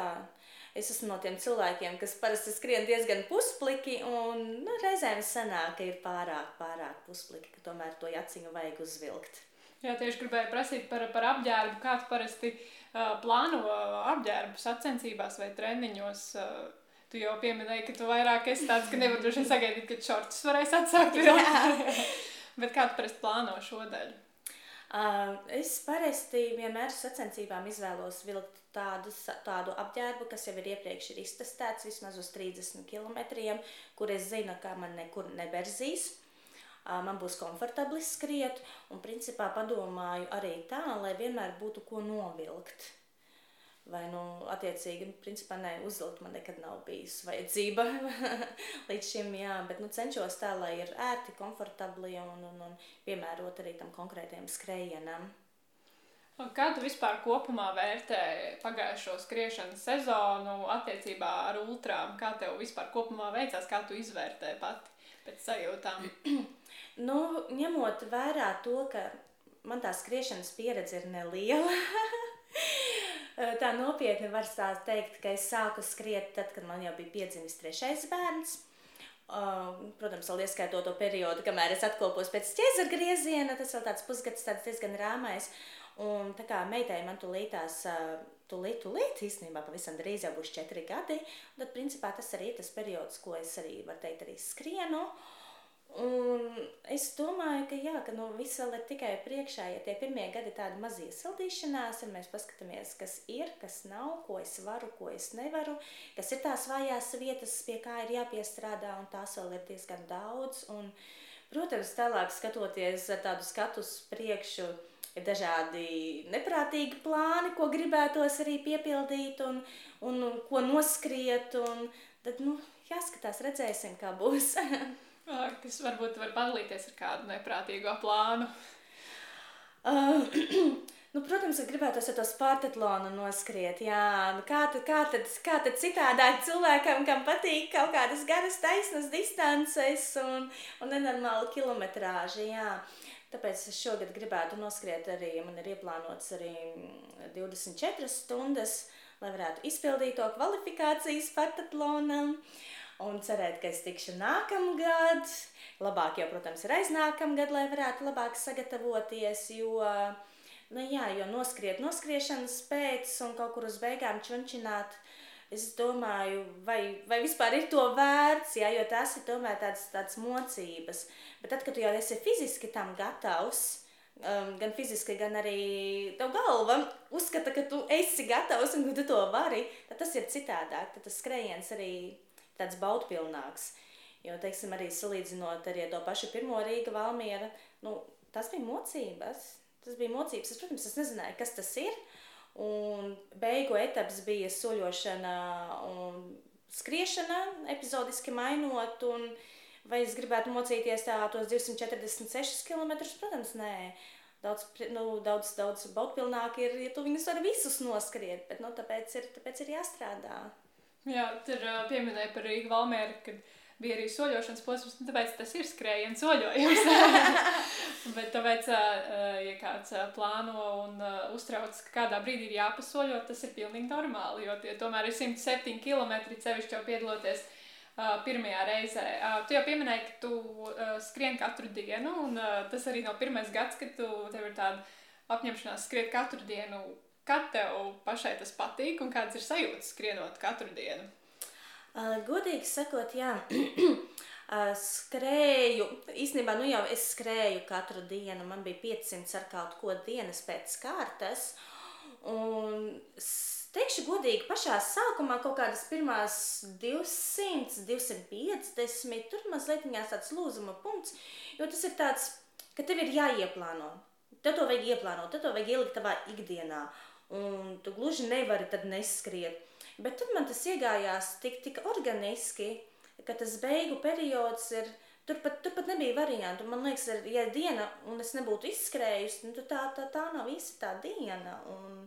es esmu no tiem cilvēkiem, kas parasti skrien diezgan puspliki, un nu, reizēm sanāk, ka ir pārāk, pārāk puspliki, ka tomēr to jaciņu vajag uzvilkt. Jā, tieši gribēju prasīt par, par apģērbu. Kā tu parasti uh, plāno apģērbu sacensībās vai treniņos? Uh, Tu jau pieminēji, ka tu vairāk esi tāds, ka nevar droši sagaidīt, ka šortus varēs atsākt. Bet kā tu parasti plāno šo daļu? Uh, es parasti vienmēr sacensībām izvēlos vilkt tādu, tādu apģērbu, kas jau ir iepriekš ir iztestēts vismaz uz 30 km, kur es zinu, ka man nekur neberzīs. Uh, man būs komfortabli skriet, un principā padomāju arī tā, lai vienmēr būtu ko novilkt. Vai, nu, attiecīgi, principā, ne, uzvilkt man nekad nav bijis vajadzība līdz šim, jā, bet, nu, cenšos tā, lai ir ērti, komfortabli un, un, un piemērot arī tam konkrētiem skrējienam. Kā tu vispār kopumā vērtē pagājušo skriešanas sezonu attiecībā ar ultrām? Kā tev vispār kopumā veicās, kā tu izvērtē pati pēc sajūtām? nu, ņemot vērā to, ka man tā skriešanas pieredze ir neliela, tā nopietni var teikt, ka es sāku skriet tad, kad man jau bija piedzimis trešais bērns. Uh, protams, vēl ieskaitot to periodu, kamēr es atkopos pēc ķēzara grieziena, tas vēl tāds pusgads tāds diezgan rāmais. Un tā kā meitai man tulītās, tulīt, tulīt, īstenībā pavisam drīz jau būs četri gadi, tad principā tas arī tas periods, ko es arī, var teikt, arī skrienu. Uh, Un es domāju, ka, jā, ka nu, viss vēl ir tikai priekšā. Ja tie pirmie gadi tādi mazi iesildīšanās, ja mēs paskatāmies, kas ir, kas nav, ko es varu, ko es nevaru, kas ir tās vājās vietas, pie kā ir jāpiestrādā, un tās vēl ir diezgan daudz. Un, protams, tālāk skatoties tādu skatu uz priekšu, ir dažādi neprātīgi plāni, ko gribētos arī piepildīt un, un, un ko noskriet. Un, tad, nu, jāskatās, redzēsim, kā būs. kas varbūt var padalīties ar kādu neprātīgo plānu? Uh, nu, protams, ka gribētos ar to spārtatlonu noskriet. Jā, nu, kā, tad, kā, tad, kā tad citādāk cilvēkam, kam patīk kaut kādas garas, taisnas distances un, un nenormāla kilometrāža. Jā. Tāpēc es šogad gribētu noskriet arī, man ir ieplānots arī 24 stundas, lai varētu izpildīt to kvalifikācijas spārtatlonam. Uh, un cerēt, ka es tikšu nākamgad. Labāk jau, protams, ir aiznākamgad, lai varētu labāk sagatavoties, jo, nu jā, jo noskriet noskriešanas pēc un kaut kur uz beigām čunčināt, es domāju, vai, vai vispār ir to vērts, jā, jo tas ir tomēr tāds, tāds mocības. Bet tad, kad tu jau esi fiziski tam gatavs, um, gan fiziski, gan arī tev galva uzskata, ka tu esi gatavs un ka tu to vari, tad tas ir citādāk. Tad tas skrējiens arī tāds baudpilnāks. Jo, teiksim, arī salīdzinot ar to pašu pirmo Rīga Valmiera, nu, tas bija mocības. Tas bija mocības. Es, protams, es nezināju, kas tas ir. Un beigu etaps bija soļošana un skriešana, epizodiski mainot. Un vai es gribētu mocīties tā tos 246 km? Protams, nē. Daudz, nu, daudz, daudz baudpilnāk ir, ja tu viņus vari visus noskriet, bet nu, tāpēc, ir, tāpēc ir jāstrādā. Jā, tur uh, pieminēja par Rīgu Valmēru, kad bija arī soļošanas posms, un tāpēc tas ir skrējiens soļojums. Bet tāpēc, ja kāds plāno un uztrauc, ka kādā brīdī ir jāpasoļo, tas ir pilnīgi normāli, jo tie tomēr ir 107 km cevišķi jau piedaloties pirmajā reizē. Tu jau pieminēji, ka tu skrien katru dienu, un tas arī nav pirmais gads, kad tu tev ir tāda apņemšanās skriet katru dienu. Kad tev pašai tas patīk un kādas ir sajūtas skrienot katru dienu? Uh, godīgi sakot, jā, uh, skrēju. Īstenībā, nu jau es skrēju katru dienu. Man bija 500 ar kaut ko dienas pēc kārtas. Un teikšu godīgi, pašā sākumā kaut kādas pirmās 200, 250, tur mazliet tāds lūzuma punkts, jo tas ir tāds, ka tev ir jāieplāno. Tev to vajag ieplānot, tev to vajag ielikt tavā ikdienā, un tu gluži nevari tad neskriet. Bet tad man tas iegājās tik, tik organiski, ka tas beigu periods ir. Turpat, turpat nebija variantu. Man liekas, ja diena, un es nebūtu izskrējusi, nu, tā, tā, tā nav īsti tā diena. Un,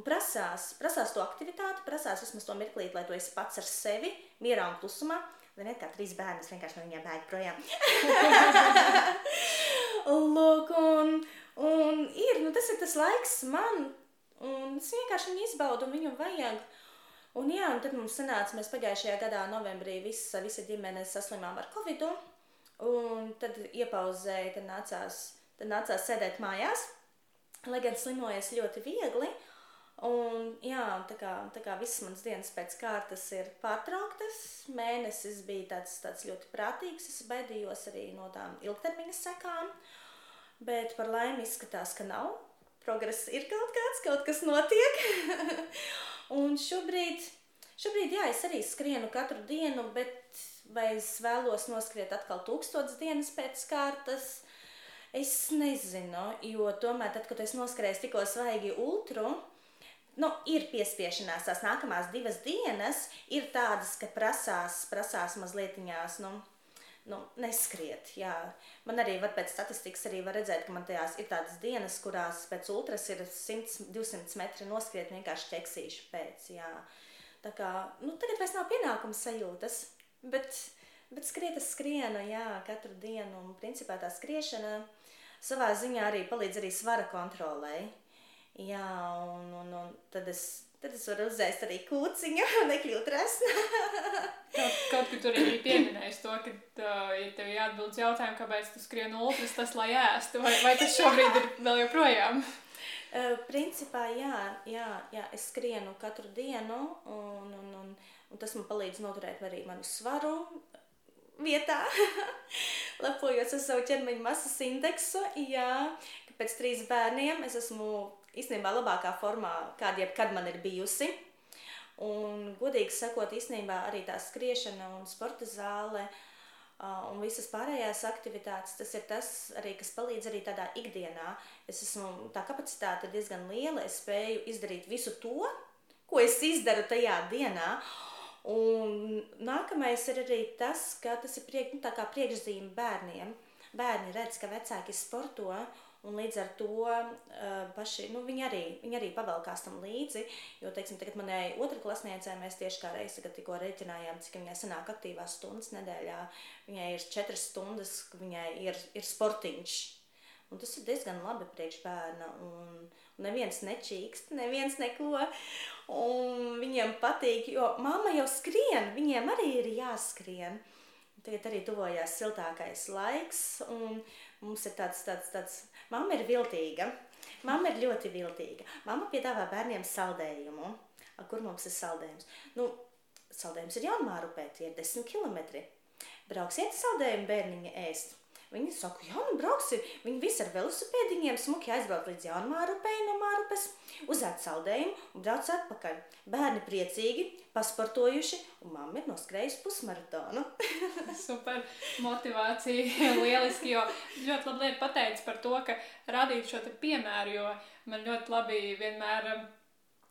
un prasās, prasās to aktivitāti, prasās vismaz to mirklīt, lai tu esi pats ar sevi, mierā un klusumā. Ziniet, kā trīs bērni, vienkārši no viņiem bēg projām. Lūk, un, un ir, nu, tas ir tas laiks man, un es vienkārši viņu izbaudu, un viņu vajag. Un, jā, un tad mums sanāca, mēs pagājušajā gadā, novembrī, visa, visa ģimene saslimām ar covid. Un tad iepauzēja, tad nācās, tad nācās sēdēt mājās, lai gan slimojas ļoti viegli. Un, jā, tā kā, tā kā visas manas dienas pēc kārtas ir pārtrauktas, mēnesis bija tāds, tāds ļoti prātīgs. Es baidījos arī no tām ilgtermiņa sekām, bet par laimi izskatās, ka nav. Progress ir kaut kāds, kaut kas notiek. Un šobrīd, šobrīd jā, es arī skrienu katru dienu, bet vai es vēlos noskriet atkal tūkstotis dienas pēc kārtas? Es nezinu, jo tomēr, tad, kad es noskrēju tikko svaigi ultru, nu, ir piespiešanās. Tās nākamās divas dienas ir tādas, ka prasās, prasās mazliet. Nu, nu, neskriet. Jā. Man arī var, pēc statistikas arī var redzēt, ka man tajās ir tādas dienas, kurās pēc ultras ir 100-200 metri noskriet vienkārši ķeksīšu pēc. Jā. Tā kā, nu, tagad vairs nav pienākums sajūtas, bet, bet skriet es skrienu, jā, katru dienu. Un principā tā skriešana savā ziņā arī palīdz arī svara kontrolē. Jā, un, un, un tad es Tad es varu uzēst arī kūciņu, nekļūt resna. kaut, kaut kur tur arī pieminējis to, ka, uh, ja tev jāatbild jautājumu, kāpēc tu skrien ultras, tas lai ēstu, vai, vai tas šobrīd ir vēl joprojām? Uh, principā, jā, jā, jā, es skrienu katru dienu, un, un, un, un tas man palīdz noturēt arī manu svaru vietā, lepojos ar savu ķermeņa masas indeksu, jā, ka pēc trīs bērniem es esmu īstenībā labākā formā, kāda jebkad man ir bijusi. Un, godīgi sakot, īstenībā arī tā skriešana un sporta zāle uh, un visas pārējās aktivitātes, tas ir tas arī, kas palīdz arī tādā ikdienā. Es esmu, tā kapacitāte ir diezgan liela, es spēju izdarīt visu to, ko es izdaru tajā dienā. Un nākamais ir arī tas, ka tas ir priek, nu, priekšzīme bērniem. Bērni redz, ka vecāki sporto Un līdz ar to paši, nu, viņi, arī, viņi arī pavalkās tam līdzi. Jo, teiksim, tagad manai otrklasniecei mēs tieši kā reizi tikko reiķinājām, cik viņai sanāk aktīvās stundas nedēļā. Viņai ir četras stundas, viņai ir, ir sportiņš. Un tas ir diezgan labi priekš bērna. Un, un neviens nečīkst, neviens neko. Un viņiem patīk, jo mamma jau skrien, viņiem arī ir jāskrien. Tagad arī tuvojās siltākais laiks. Un, Mums ir tāds, tāds, tāds, mamma ir viltīga. Mamma ir ļoti viltīga. Mamma piedāvā bērniem saldējumu. A, kur mums ir saldējums? Nu, saldējums ir jaunmārupē, tie ir 10 km. Brauksiet saldējumu bērniņa ēst. Viņi saka, jā, nu brauksi. Viņi visi ar velosipēdiņiem smuki aizbrauc līdz Jaunmārupei no Mārupes, uzēd saldējumu un brauc atpakaļ. Bērni priecīgi, pasportojuši, un mamma ir noskrējusi pusmaratonu. Super motivācija, lieliski, jo ļoti labi pateicis par to, ka radīt šo piemēru, jo man ļoti labi vienmēr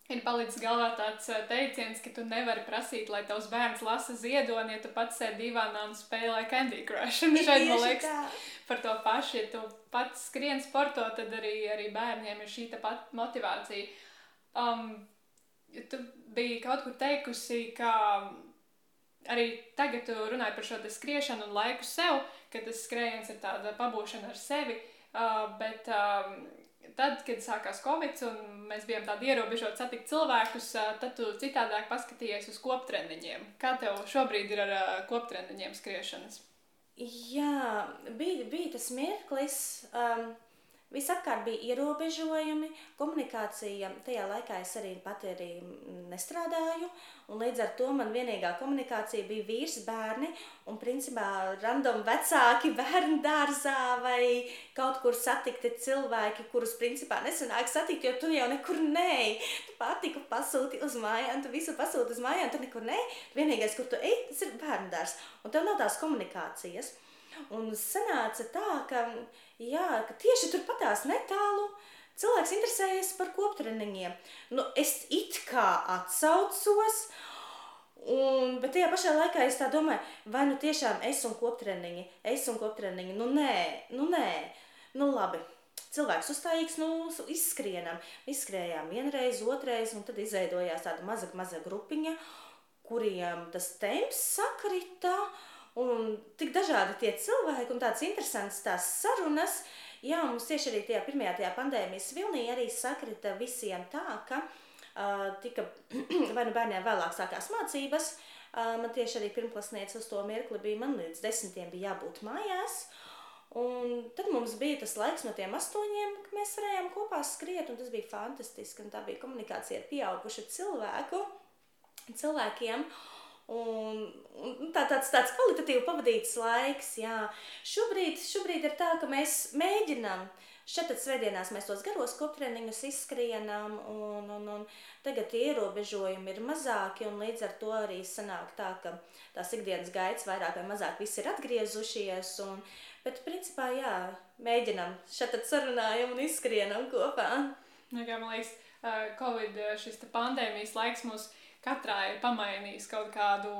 Ir palicis galvā tāds uh, teiciens, ka tu nevari prasīt, lai tavs bērns lasa ziedoni, ja tu pats sēdi divānā un spēlē Candy Crush. Un šeit, man liekas, tā. par to pašu, ja tu pats skrien sporto, tad arī, arī bērniem ir šī pat motivācija. Um, tu biji kaut kur teikusi, ka arī tagad tu runāji par šo skriešanu un laiku sev, ka tas skrējiens ir tāda pabūšana ar sevi, uh, bet um, tad, kad sākās Covid un mēs bijām tādi ierobežoti satikt cilvēkus, tad tu citādāk paskatījies uz koptreniņiem. Kā tev šobrīd ir ar koptreniņiem skriešanas? Jā, bija, bija tas mirklis. Um, Visapkārt bija ierobežojumi, komunikācija. Tajā laikā es arī pati arī nestrādāju, un līdz ar to man vienīgā komunikācija bija vīrs, bērni un principā random vecāki bērnu dārzā vai kaut kur satikti cilvēki, kurus principā nesanāk satikt, jo tu jau nekur neej. Tu pārtiku pasūti uz mājām, tu visu pasūti uz mājām, tu nekur neej. Vienīgais, kur tu ej, tas ir bērnu dārs, un tev nav tās komunikācijas. Un sanāca tā, ka, jā, ka tieši turpatās netālu cilvēks interesējas par koptreniņiem. Nu, es it kā atsaucos, un, bet tajā pašā laikā es tā domāju, vai nu tiešām es un koptreniņi, es un koptreniņi, nu nē, nu nē, nu labi. Cilvēks uzstājīgs, nu, izskrienam. Izskrējām vienreiz, otrreiz, un tad izveidojās tāda maza, maza grupiņa, kuriem tas temps sakrita, uh, Un tik dažādi tie cilvēki un tādas interesantas tās sarunas. Jā, mums tieši arī tajā pirmajā tajā pandēmijas vilnī arī sakrita visiem tā, ka uh, tika vai nu bērniem vēlāk sākās mācības. Uh, man tieši arī pirmklasniece uz to mirkli bija, man līdz desmitiem bija jābūt mājās. Un tad mums bija tas laiks no tiem astoņiem, kad mēs varējām kopā skriet, un tas bija fantastiski. Tā bija komunikācija ar pieaugušu cilvēku, cilvēkiem. Uh, Un, un tā, tāds, tāds kvalitatīvi pavadīts laiks, jā. Šobrīd, šobrīd ir tā, ka mēs mēģinām, šeit svētdienās mēs tos garos koptreniņus izskrienam, un, un, un tagad ierobežojumi ir mazāki, un līdz ar to arī sanāk tā, ka tās ikdienas gaitas vairāk vai mazāk viss ir atgriezušies, un, bet principā, jā, mēģinām, šeit sarunājam un izskrienam kopā. Nu, kā man liekas, Covid šis pandēmijas laiks mūs katrā ir pamainījis kaut kādu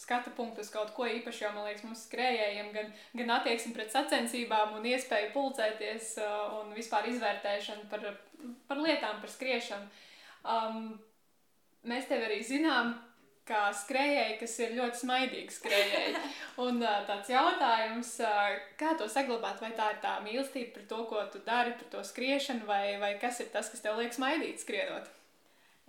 skatu punktu uz kaut ko īpašu, jo, man liekas, mums skrējējiem gan, gan attieksmi pret sacensībām un iespēju pulcēties uh, un vispār izvērtēšanu par, par lietām, par skriešanu. Um, mēs tevi arī zinām, kā skrejēji, kas ir ļoti smaidīgi skrejēji. Un uh, tāds jautājums, uh, kā to saglabāt, vai tā ir tā mīlestība par to, ko tu dari, par to skriešanu, vai, vai kas ir tas, kas tev liek smaidīt skrienot?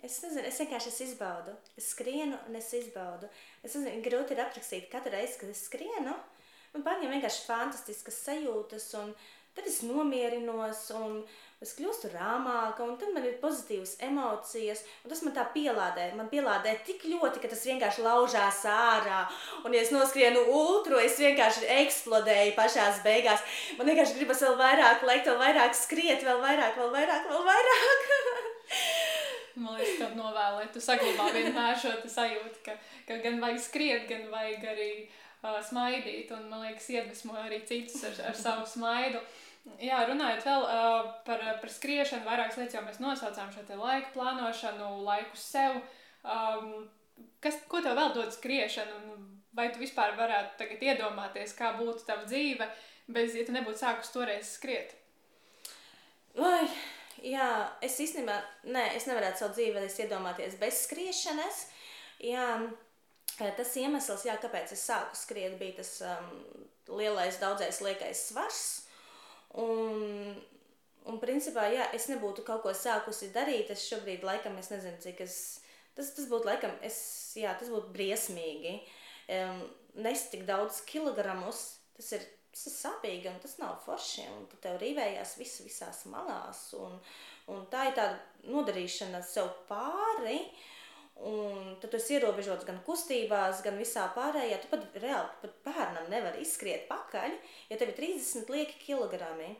Es nezinu, es vienkārši es izbaudu. Es skrienu un es izbaudu. Es nezinu, grūti ir aprakstīt katru reizi, kad es skrienu. Man paņem vienkārši fantastiskas sajūtas, un tad es nomierinos, un es kļūstu rāmāka, un tad man ir pozitīvas emocijas, un tas man tā pielādē. Man pielādē tik ļoti, ka tas vienkārši laužās ārā, un ja es noskrienu ultru, es vienkārši eksplodēju pašās beigās. Man vienkārši gribas vēl vairāk lekt, vēl vairāk skriet, vēl vairāk, vēl vairāk, vēl vairāk. Man liekas, ka novēlu, lai tu saglabā vienmēr šo sajūtu, ka, ka gan vajag skriet, gan vajag arī uh, smaidīt. Un man liekas, iedvesmo arī citus ar, ar savu smaidu. Jā, runājot vēl uh, par, par skriešanu, vairākas lietas jau mēs nosaucām šo laiku plānošanu, laiku sev. Um, kas, ko tev vēl dod skriešana? Vai tu vispār varētu tagad iedomāties, kā būtu tava dzīve, bez, ja tu nebūtu sākus toreiz skriet? Vai, jā, es īstenībā, nē, es nevarētu savu dzīvi iedomāties bez skriešanas. Jā, tas iemesls, jā, kāpēc es sāku skriet, bija tas um, lielais, daudzais liekais svars. Un, un principā, ja es nebūtu kaut ko sākusi darīt, es šobrīd laikam, es nezinu, cik es, tas, tas būtu laikam, es, jā, tas būtu briesmīgi. Um, nest tik daudz kilogramus, tas ir tas ir sāpīgi un tas nav forši. Un tev rīvējās viss visās malās. Un, un tā ir tāda nodarīšana sev pāri. Un tad tu esi ierobežots gan kustībās, gan visā pārējā. Tu pat reāli pat bērnam nevar izskriet pakaļ, ja tev ir 30 lieki kilogrami.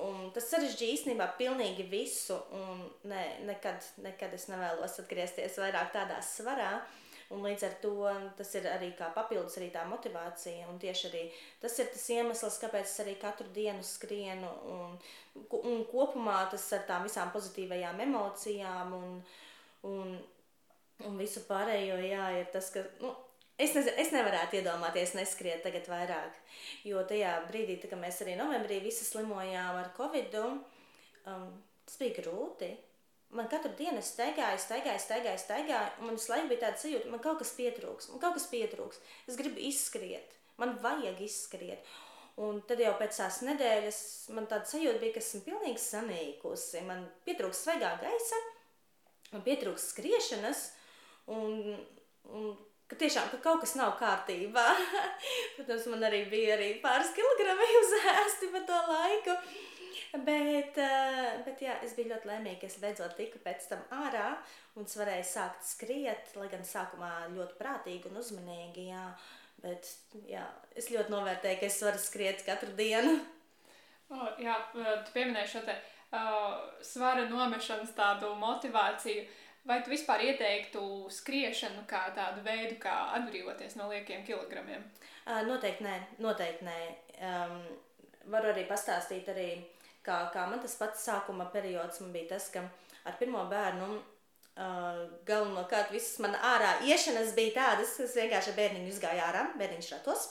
Un tas sarežģīja īstenībā pilnīgi visu. Un ne, nekad, nekad es nevēlos atgriezties vairāk tādā svarā. Uh, Un līdz ar to tas ir arī kā papildus arī tā motivācija. Un tieši arī tas ir tas iemesls, kāpēc es arī katru dienu skrienu. Un, un kopumā tas ar tām visām pozitīvajām emocijām. Un, Un, un visu pārējo, jā, ir tas, ka, nu, es, nezinu, es nevarētu iedomāties neskriet tagad vairāk, jo tajā brīdī, tā, kad mēs arī novembrī visi slimojām ar covidu, um, tas bija grūti. Man katru dienu es staigāju, staigāju, staigāju, staigāju, un man visu laiku bija tāda sajūta, man kaut kas pietrūks, man kaut kas pietrūks. Es gribu izskriet, man vajag izskriet. Un tad jau pēc tās nedēļas man tāda sajūta bija, ka esmu pilnīgi sanīkusi. Man pietrūks svaigā gaisa, man pietrūks skriešanas, un, un ka tiešām ka kaut kas nav kārtībā. Protams, man arī bija arī pāris kilogrami uzēsti pa to laiku. Bet, eh, bet jā, es biju ļoti laimīga, ka es beidzot tiku pēc tam ārā un es varēju sākt skriet, lai gan sākumā ļoti prātīgi un uzmanīgi, jā. Bet jā, es ļoti novērtēju, ka es varu skriet katru dienu. Oh, jā, tu pieminēji šo te uh, svara nomešanas tādu motivāciju. Vai tu vispār ieteiktu skriešanu kā tādu veidu, kā atbrīvoties no liekiem kilogramiem? Uh, noteikti nē, noteikti nē. Um, varu arī pastāstīt arī kā, kā man tas pats sākuma periods bija tas, ka ar pirmo bērnu uh, galvenokārt visas man ārā iešanas bija tādas, ka es vienkārši bērniņu izgāju ārā, bērniņš ratos,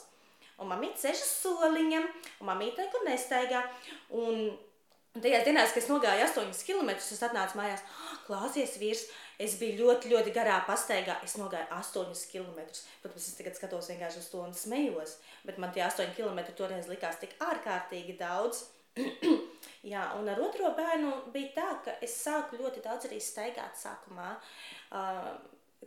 un mamīte sēž uz soliņa, un mamīte nekur nestaigā, un Un tajās dienās, kad es nogāju 8 km, es atnācu mājās, oh, klāsies vīrs. Es biju ļoti, ļoti garā pastaigā. Es nogāju 8 km. Protams, es tagad skatos vienkārši uz to un smējos. Bet man tie 8 km toreiz likās tik ārkārtīgi daudz. Jā, un ar otro bērnu bija tā, ka es sāku ļoti daudz arī staigāt sākumā. Uh,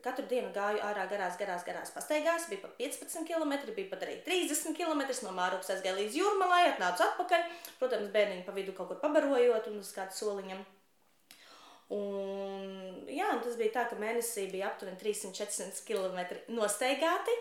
Katru dienu gāju ārā garās, garās, garās pastaigās. Bija pat 15 km, bija pat arī 30 km. No Mārupas aizgāju līdz jūrmalai, atnācu atpakaļ. Protams, bērniņu pa vidu kaut kur pabarojot un uz kādu soliņam. Un, jā, un tas bija tā, ka mēnesī bija aptuveni 300-400 km nostaigāti.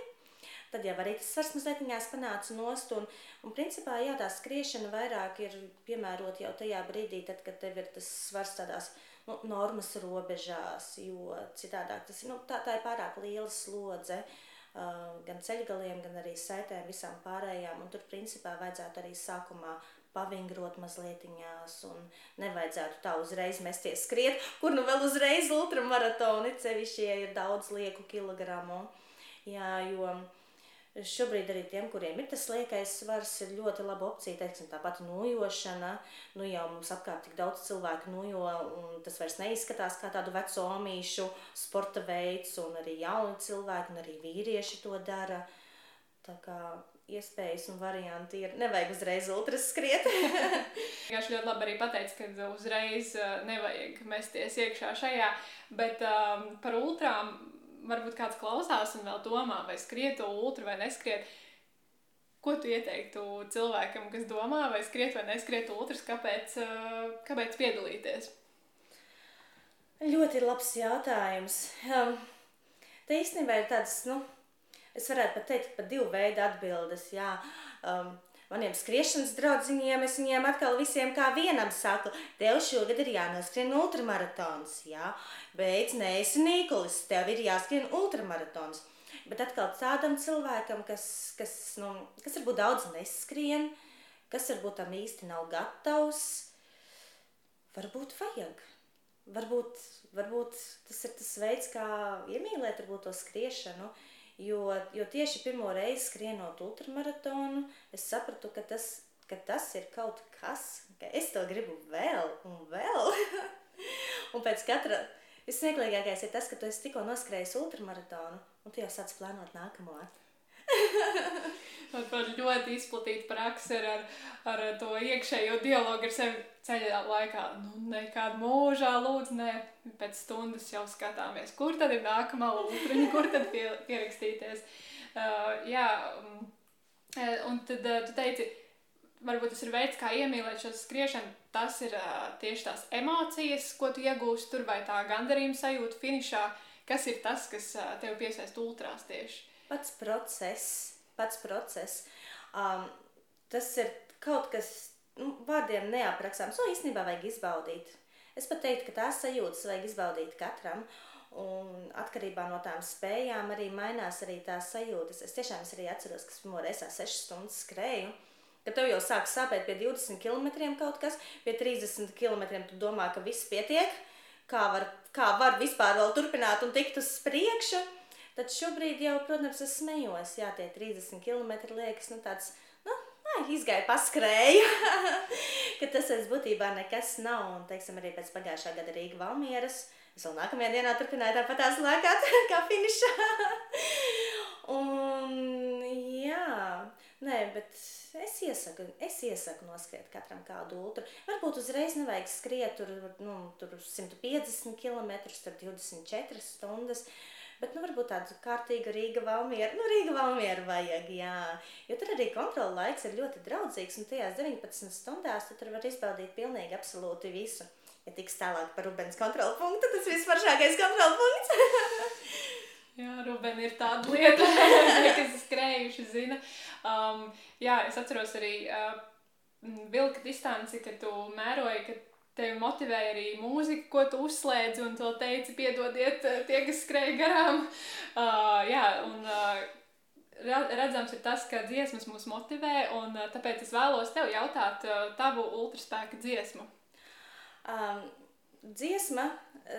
Tad jau arī tas svars mazliet panāca nost. Un, un principā jā, tā skriešana vairāk ir piemērota jau tajā brīdī, tad, kad tev ir tas svars tādās nu, normas robežās, jo citādāk tas ir, nu, tā, tā ir pārāk liela slodze. Uh, gan ceļgaliem, gan arī saitēm, visām pārējām. Un tur principā vajadzētu arī sākumā pavingrot mazlietiņās un nevajadzētu tā uzreiz mesties skriet, kur nu vēl uzreiz ultramaratoni, cevišķi, ja ir daudz lieku kilogramu. Jā, jo Šobrīd arī tiem, kuriem ir tas liekais svars, ir ļoti laba opcija. Teiksim, tāpat nojošana. Nu, jau mums apkārt tik daudz cilvēku nojo, un tas vairs neizskatās kā tādu veco omīšu sporta veids, un arī jauni cilvēki, un arī vīrieši to dara. Tā kā iespējas un varianti ir. Nevajag uzreiz ultras skriet. Vienkārši ļoti labi arī pateikt, ka uzreiz uh, nevajag mesties iekšā šajā, bet um, par ultrām varbūt kāds klausās un vēl domā, vai skriet to ultra vai neskriet. Ko tu ieteiktu cilvēkam, kas domā, vai skriet vai neskriet ultras, kāpēc, kāpēc piedalīties? Ļoti labs jautājums. Um, te īstenībā ir tāds, nu, es varētu pat teikt, pat divu veidu atbildes. Jā. Um, maniem skriešanas draugiņiem, es viņiem atkal visiem kā vienam saku, tev šogad ir jānoskrien ultramaratons, jā, beidz neesi Nīkolis, tev ir jāskrien ultramaratons. Bet atkal tādam cilvēkam, kas, kas, nu, kas varbūt daudz neskrien, kas varbūt tam īsti nav gatavs, varbūt vajag. Varbūt, varbūt tas ir tas veids, kā iemīlēt varbūt, to skriešanu. Uh, Jo, jo tieši pirmo reizi skrienot ultramaratonu, es sapratu, ka tas, ka tas ir kaut kas, ka es to gribu vēl un vēl. un pēc katra, vismieklīgākais ir tas, ka tu esi tikko noskrējis ultramaratonu, un tu jau sāc plānot nākamo. Par ļoti izplatītu praksi ar, ar, ar to iekšējo dialogu ar sevi ceļā laikā. Nu, nekādā mūžā, lūdzu, ne. Pēc stundas jau skatāmies, kur tad ir nākamā lūkriņa, kur tad pie, pierakstīties. Uh, jā, un tad uh, tu teici, varbūt tas ir veids, kā iemīlēt šo skriešanu. Tas ir uh, tieši tās emocijas, ko tu iegūsi tur, vai tā gandarījuma sajūta finišā. Kas ir tas, kas uh, tev piesaista ultrās tieši? Pats process pats process. Um, tas ir kaut kas nu, vārdiem neaprakstāms. To īstenībā vajag izbaudīt. Es pat teiktu, ka tās sajūtas vajag izbaudīt katram. Un atkarībā no tām spējām arī mainās arī tās sajūtas. Es tiešām es arī atceros, ka pirmo reizi 6 stundas skrēju. Kad tev jau sāk sāpēt pie 20 km kaut kas, pie 30 km tu domā, ka viss pietiek, kā var, kā var vispār vēl turpināt un tikt uz priekšu. Tad šobrīd jau, protams, es smējos, jā, tie 30 km liekas, nu tāds, nu, nā, izgāja paskrēja, ka tas es būtībā nekas nav, un, teiksim, arī pēc pagājušā gada Rīga Valmieras, es vēl nākamajā dienā turpināju tāpat tās lēkāt, kā finišā. un, jā, nē, bet es iesaku, es iesaku noskriet katram kādu ultru. Varbūt uzreiz nevajag skriet tur, nu, tur 150 km, tur 24 stundas, Bet, nu, varbūt tādu kārtīgu Rīga valmieru, nu, Rīga valmieru vajag, jā. Jo tur arī kontrola laiks ir ļoti draudzīgs, un tajās 19 stundās tu tur var izbaudīt pilnīgi absolūti visu. Ja tiks tālāk par Rubens kontrola punktu, tas visvaršākais kontrola punkts. Jā, Rubēna ir tāda lieta, kas skrējuši zina. Um, jā, es atceros arī uh, vilka distanci, kad tu mēroji, ka tevi motivēja arī mūzika, ko tu uzslēdzi un to teici, piedodiet uh, tie, kas skrēja garām. Uh, jā, un uh, redzams ir tas, ka dziesmas mūs motivē, un uh, tāpēc es vēlos tev jautāt uh, tavu ultraspēka dziesmu. Um, dziesma,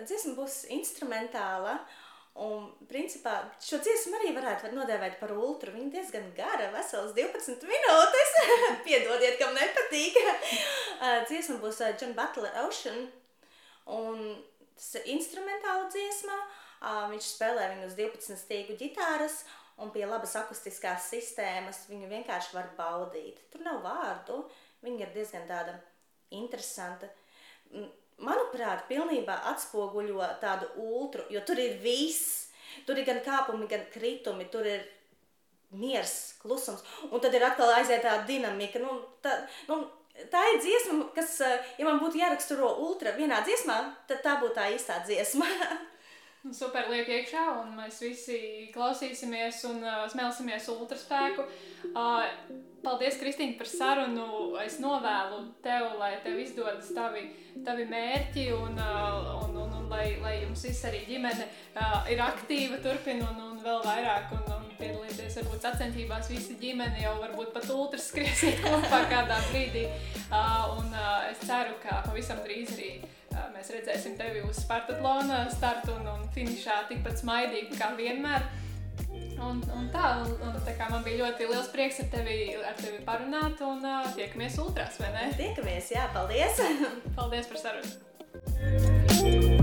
dziesma būs instrumentāla, uh, Un, principā, šo dziesmu arī varētu nodēvēt par ultru. Viņa diezgan gara, vesels 12 minūtes. Piedodiet, kam nepatīk. dziesma būs John Butler Ocean. Un tas ir instrumentāla dziesma. Viņš spēlē viņu uz 12 stīgu ģitāras. Un pie labas akustiskās sistēmas viņu vienkārši var baudīt. Tur nav vārdu. Viņa ir diezgan tāda interesanta manuprāt, pilnībā atspoguļo tādu ultru, jo tur ir viss. Tur ir gan kāpumi, gan kritumi, tur ir miers, klusums, un tad ir atkal aiziet tā dinamika. Nu, tā, nu, tā ir dziesma, kas, ja man būtu jāraksturo ultra vienā dziesmā, tad tā būtu tā īstā dziesma. Super liek iekšā, un mēs visi klausīsimies un uh, smelsimies ultraspēku. Uh, paldies, Kristīne, par sarunu. Es novēlu tev, lai tev izdodas tavi, tavi mērķi, un, uh, un, un, un lai, lai jums viss arī ģimene uh, ir aktīva, turpina un, un vēl vairāk. Un, un piedalīties varbūt sacensībās, visi ģimene jau varbūt pat ultras skriesiet kopā kādā brīdī. Uh, un es ceru, ka pavisam drīz arī mēs redzēsim tevi uz Spartatlona startu un, un finišā tikpat smaidīgi kā vienmēr. Un, un tā, un, un tā kā man bija ļoti liels prieks ar tevi, ar tevi parunāt, un uh, tiekamies ultrās, vai ne? Tiekamies, jā, paldies! paldies par sarunu!